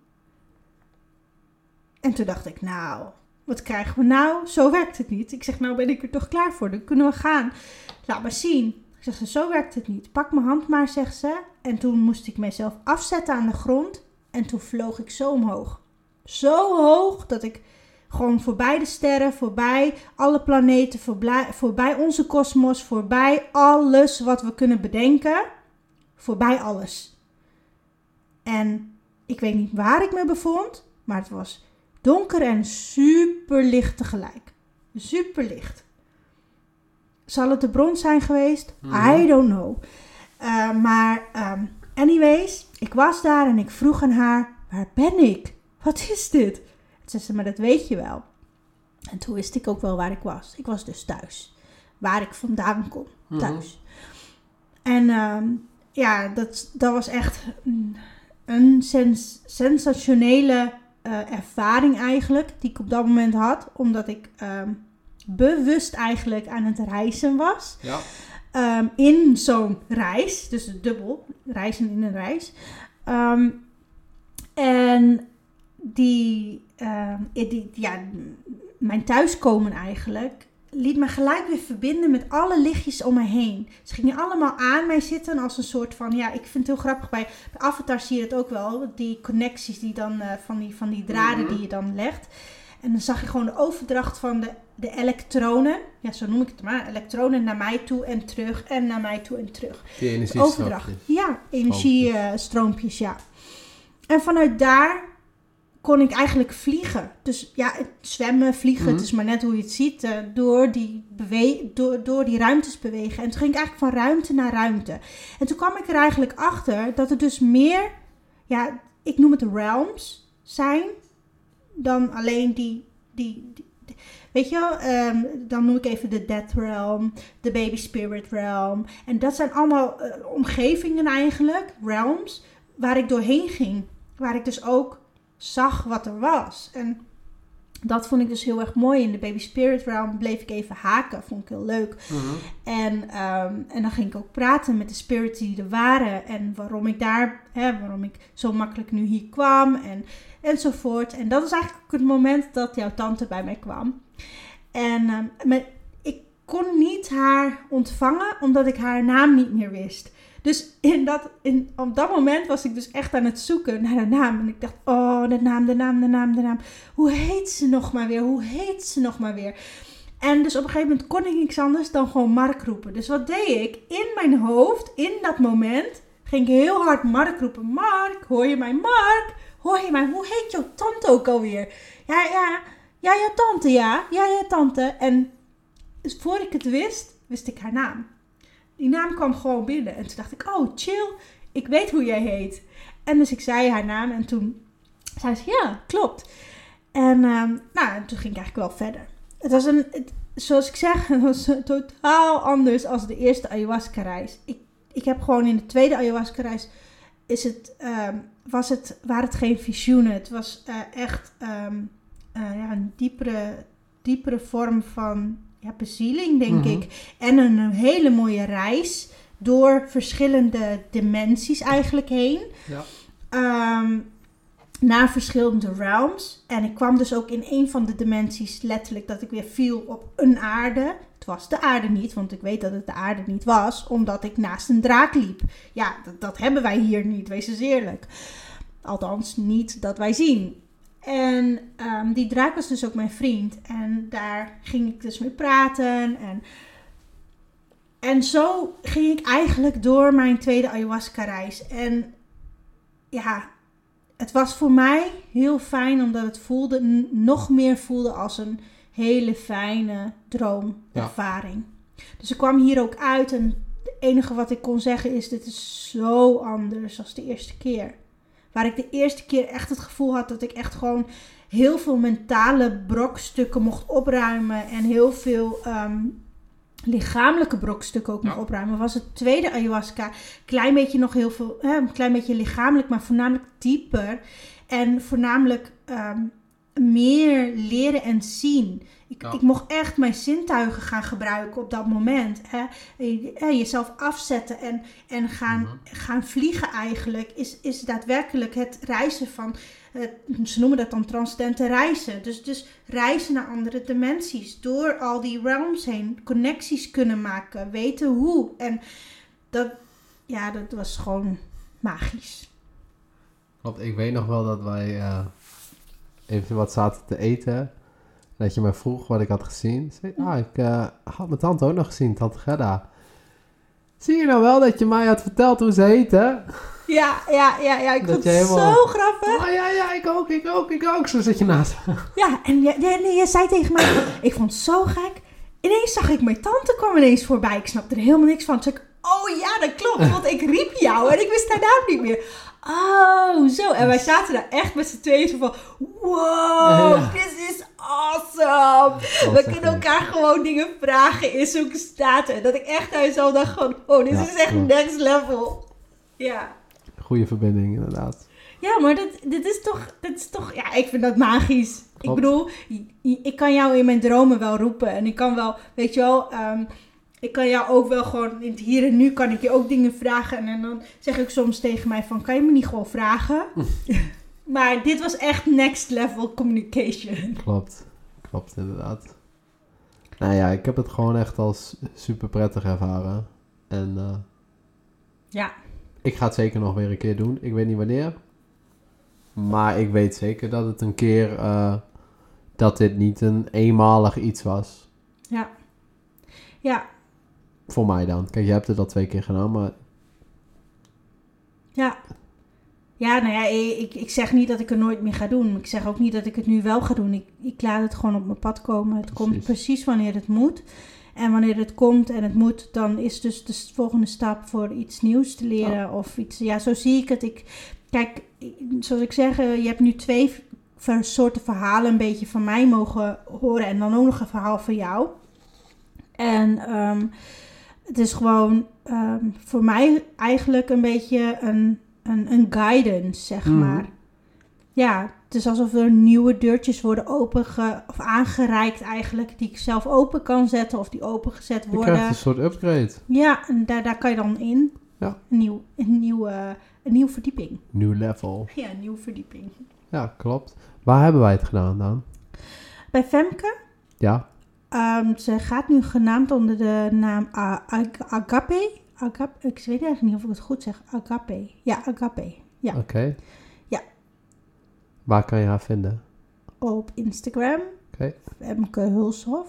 En toen dacht ik, nou, wat krijgen we nou? Zo werkt het niet. Ik zeg, nou ben ik er toch klaar voor. Dan kunnen we gaan. Laat maar zien. Ik zeg, zo werkt het niet. Pak mijn hand maar, zegt ze. En toen moest ik mezelf afzetten aan de grond. En toen vloog ik zo omhoog. Zo hoog dat ik gewoon voorbij de sterren, voorbij alle planeten, voorbij, voorbij onze kosmos, voorbij alles wat we kunnen bedenken. Voorbij alles. En ik weet niet waar ik me bevond, maar het was donker en super licht tegelijk. Super licht. Zal het de bron zijn geweest? Mhm. I don't know. Uh, maar, um, anyways, ik was daar en ik vroeg aan haar: waar ben ik? Wat is dit? Toen zei ze: maar dat weet je wel. En toen wist ik ook wel waar ik was. Ik was dus thuis. Waar ik vandaan kom. Thuis. Mm-hmm. En um, ja, dat, dat was echt een, een sens sensationele uh, ervaring eigenlijk. Die ik op dat moment had. Omdat ik um, bewust eigenlijk aan het reizen was. Ja. Um, in zo'n reis. Dus dubbel. Reizen in een reis. En die, uh, die, ja, mijn thuiskomen eigenlijk liet me gelijk weer verbinden met alle lichtjes om me heen. Ze gingen allemaal aan mij zitten als een soort van, ja, ik vind het heel grappig bij, bij Avatar zie je het ook wel, die connecties die dan uh, van, die, van die draden -hmm. die je dan legt. En dan zag je gewoon de overdracht van de, de elektronen, ja, zo noem ik het maar, elektronen naar mij toe en terug en naar mij toe en terug. Die energiestroompjes. Ja, energiestroompjes, ja. En vanuit daar kon ik eigenlijk vliegen. Dus ja, zwemmen, vliegen, mm-hmm. het is maar net hoe je het ziet, uh, door, die bewe- door, door die ruimtes bewegen. En toen ging ik eigenlijk van ruimte naar ruimte. En toen kwam ik er eigenlijk achter dat er dus meer, ja, ik noem het realms zijn, dan alleen die, die, die Weet je wel, um, dan noem ik even de Death Realm, de Baby Spirit Realm. En dat zijn allemaal uh, omgevingen eigenlijk, realms, waar ik doorheen ging. Waar ik dus ook zag wat er was. En dat vond ik dus heel erg mooi. In de Baby Spirit Realm bleef ik even haken. Vond ik heel leuk. Mm-hmm. En, um, en dan ging ik ook praten met de spirits die er waren. En waarom ik daar, hè, waarom ik zo makkelijk nu hier kwam. En, enzovoort. En dat is eigenlijk het moment dat jouw tante bij mij kwam. En um, met, ik kon niet haar ontvangen, omdat ik haar naam niet meer wist. Dus in dat, in, op dat moment was ik dus echt aan het zoeken naar de naam. En ik dacht, oh, de naam, de naam, de naam, de naam. Hoe heet ze nog maar weer? Hoe heet ze nog maar weer? En dus op een gegeven moment kon ik niks anders dan gewoon Mark roepen. Dus wat deed ik? In mijn hoofd, in dat moment, ging ik heel hard Mark roepen. Mark, hoor je mij? Mark, hoor je mij? Hoe heet jouw tante ook alweer? Ja, ja, ja, jouw tante, ja. Ja, jouw tante. En dus voor ik het wist, wist ik haar naam. Die naam kwam gewoon binnen. En toen dacht ik, oh, chill. Ik weet hoe jij heet. En dus ik zei haar naam en toen zei ze, ja, klopt. En ehm, nou, en toen ging ik eigenlijk wel verder. Het was een, zoals ik zeg, het was totaal anders als de eerste ayahuasca-reis. Ik, ik heb gewoon in de tweede ayahuasca-reis, is het, ehm, was het, waren het geen visioenen. Het was eh, echt ehm, eh, ja, een diepere, diepere vorm van ja, bezieling, denk Mhm. ik. En een, hele mooie reis door verschillende dimensies eigenlijk heen. Ja. Ehm, naar verschillende realms. En ik kwam dus ook in een van de dimensies letterlijk dat ik weer viel op een aarde. Het was de aarde niet, want ik weet dat het de aarde niet was, omdat ik naast een draak liep. Ja, dat, dat hebben wij hier niet, wees eens eerlijk. Althans, niet dat wij zien. En ehm, die draak was dus ook mijn vriend. En daar ging ik dus mee praten. En, en zo ging ik eigenlijk door mijn tweede ayahuasca-reis. En ja, het was voor mij heel fijn omdat het voelde, nog meer voelde als een hele fijne droomervaring. Dus ik kwam hier ook uit en het enige wat ik kon zeggen is: dit is zo anders als de eerste keer. Waar ik de eerste keer echt het gevoel had dat ik echt gewoon heel veel mentale brokstukken mocht opruimen en heel veel ehm, lichamelijke brokstukken ook mocht Ja. opruimen. Was het tweede ayahuasca klein beetje nog heel veel, hè, een klein beetje lichamelijk, maar voornamelijk dieper en voornamelijk ehm, meer leren en zien. Ik, Ja. ik mocht echt mijn zintuigen gaan gebruiken op dat moment. Hè. Je- hè, jezelf afzetten en, en gaan, Mhm. gaan vliegen eigenlijk is, is daadwerkelijk het reizen van, eh, ze noemen dat dan transcendente reizen. Dus, dus reizen naar andere dimensies. Door al die realms heen connecties kunnen maken, weten hoe. En dat, ja, dat was gewoon magisch. Klopt, ik weet nog wel dat wij eh, even wat zaten te eten. Dat je mij vroeg wat ik had gezien. Zei, ah, ik eh, had mijn tante ook nog gezien, tante Gerda. Zie je nou wel dat je mij had verteld hoe ze heette? Ja, ja, ja, ja. Ik Dat vond het helemaal- zo grappig. Ah ja, ja, ik ook, ik ook, ik ook. Zo zit je naast me. Ja, en je, je, nee, je zei tegen mij, ik vond het zo gek. Ineens zag ik mijn tante kwam ineens voorbij. Ik snapte er helemaal niks van. Toen zei ik, oh ja, dat klopt, want ik riep jou en ik wist haar naam niet meer. Oh, zo. En wij zaten daar echt met z'n tweeën van, wow, Ja. dit is awesome. We kunnen elkaar gewoon dingen vragen in zulke staten. En dat ik echt naar jezelf dacht van, oh, dit Ja, is echt next level. Ja. Goede verbinding, inderdaad. Ja, maar dit, dit, is toch, dit is toch... Ja, ik vind dat magisch. Klopt. Ik bedoel, ik kan jou in mijn dromen wel roepen. En ik kan wel, weet je wel... ehm, ik kan jou ook wel gewoon... In het hier en nu kan ik je ook dingen vragen. En, dan zeg ik soms tegen mij van... Kan je me niet gewoon vragen? maar dit was echt next level communication. Klopt, klopt inderdaad. Nou ja, ik heb het gewoon echt als super prettig ervaren. En eh, Ja. ik ga het zeker nog weer een keer doen. Ik weet niet wanneer. Maar ik weet zeker dat het een keer... eh, dat dit niet een eenmalig iets was. Ja. Ja. Voor mij dan. Kijk, je hebt het al twee keer gedaan, maar... Ja. Ja, nou ja, ik, ik zeg niet dat ik het nooit meer ga doen. Ik zeg ook niet dat ik het nu wel ga doen. Ik, ik laat het gewoon op mijn pad komen. Het komt Precies. wanneer het moet. En wanneer het komt en het moet, dan is dus de volgende stap voor iets nieuws te leren. Of iets, ja, zo zie ik het. Ik, kijk, zoals ik zeg, eh, je hebt nu twee soorten verhalen een beetje van mij mogen horen. En dan ook nog een verhaal van jou. En ehm, het is gewoon ehm, voor mij eigenlijk een beetje een, een, een guidance, zeg Mhm. maar. Ja, het is alsof er nieuwe deurtjes worden openge of aangereikt eigenlijk, die ik zelf open kan zetten of die opengezet Je worden. krijgt een soort upgrade. Ja, en daar, daar kan je dan in. Ja. Een, nieuw, een, nieuwe, een nieuwe verdieping. New level. Ja, een nieuwe verdieping. Ja, klopt. Waar hebben wij het gedaan dan? Bij Femke, Ja, ehm, ze gaat nu genaamd onder de naam Ag- Agape. Agape, ik weet eigenlijk niet of ik het goed zeg. Agape. Ja, Agape. Ja. Oké. Ja. Waar kan je haar vinden? Op Instagram. Oké. Femke Hulshof.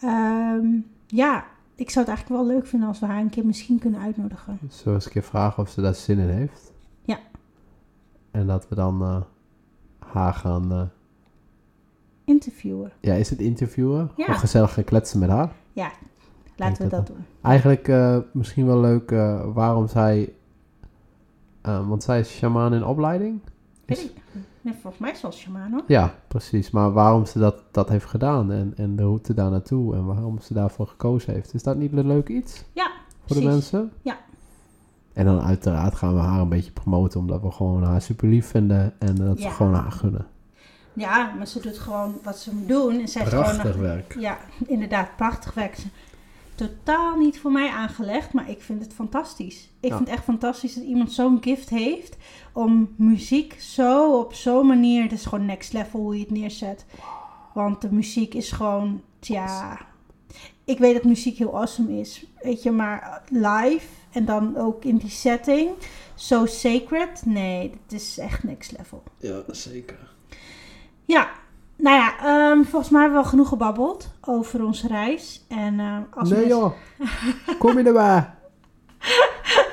Ehm, ja, ik zou het eigenlijk wel leuk vinden als we haar een keer misschien kunnen uitnodigen. We eens een keer vragen of ze daar zin in heeft? Ja. En dat we dan eh, haar gaan... eh, Interviewen. ja, is het interviewen? Ja. Gewoon gezellig gaan kletsen met haar? Ja, laten we dat doen. Eigenlijk eh, misschien wel leuk eh, waarom zij... eh, want zij is shamaan in opleiding? Is- ik. Nee, volgens mij is het wel shaman hoor. Ja, precies. Maar waarom ze dat, dat heeft gedaan en, en de route daar naartoe en waarom ze daarvoor gekozen heeft. Is dat niet een leuk iets Ja, voor de precies. mensen? Ja. En dan uiteraard gaan we haar een beetje promoten omdat we gewoon haar super lief vinden en dat Ja. we gewoon haar gunnen. Ja, maar ze doet gewoon wat ze moet doen. En zij is gewoon werk. Ja, inderdaad, prachtig werk. Totaal niet voor mij aangelegd, maar ik vind het fantastisch. Ik Ja. vind het echt fantastisch dat iemand zo'n gift heeft om muziek zo op zo'n manier. Het is gewoon next level hoe je het neerzet. Want de muziek is gewoon, ja. Ik weet dat muziek heel awesome is, weet je, maar live en dan ook in die setting, zo sacred. Nee, het is echt next level. Ja, zeker. Ja, nou ja, ehm, volgens mij hebben we wel genoeg gebabbeld over onze reis. En eh, als Nee mensen- joh, kom je erbij?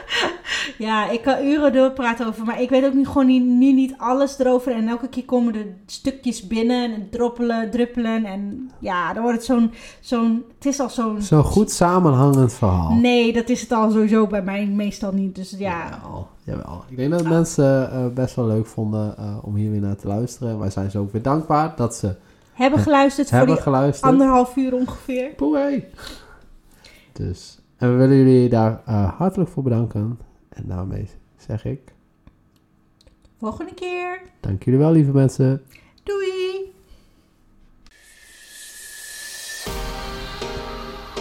Ja, ik kan uren doorpraten over, maar ik weet ook niet, gewoon niet, nu niet alles erover. En elke keer komen er stukjes binnen en droppelen, druppelen. En ja, dan wordt het zo'n, zo'n, het is al zo'n... Zo'n goed samenhangend verhaal. Nee, dat is het al sowieso bij mij meestal niet. Dus ja, Jawel, jawel. Ik denk dat mensen eh, best wel leuk vonden eh, om hier weer naar te luisteren. Wij zijn ze ook weer dankbaar dat ze hebben geluisterd voor hebben die geluisterd. anderhalf uur ongeveer. Poei. Dus, en we willen jullie daar eh, hartelijk voor bedanken. En daarmee zeg ik, Volgende keer. dank jullie wel lieve mensen. Doei!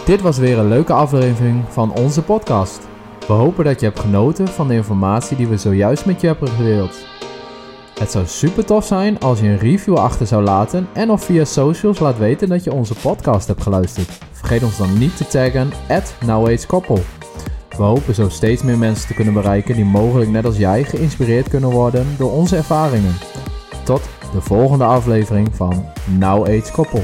Dit was weer een leuke aflevering van onze podcast. We hopen dat je hebt genoten van de informatie die we zojuist met je hebben gedeeld. Het zou super tof zijn als je een review achter zou laten en of via socials laat weten dat je onze podcast hebt geluisterd. Vergeet ons dan niet te taggen at. We hopen zo steeds meer mensen te kunnen bereiken die mogelijk net als jij geïnspireerd kunnen worden door onze ervaringen. Tot de volgende aflevering van Now Age Koppel.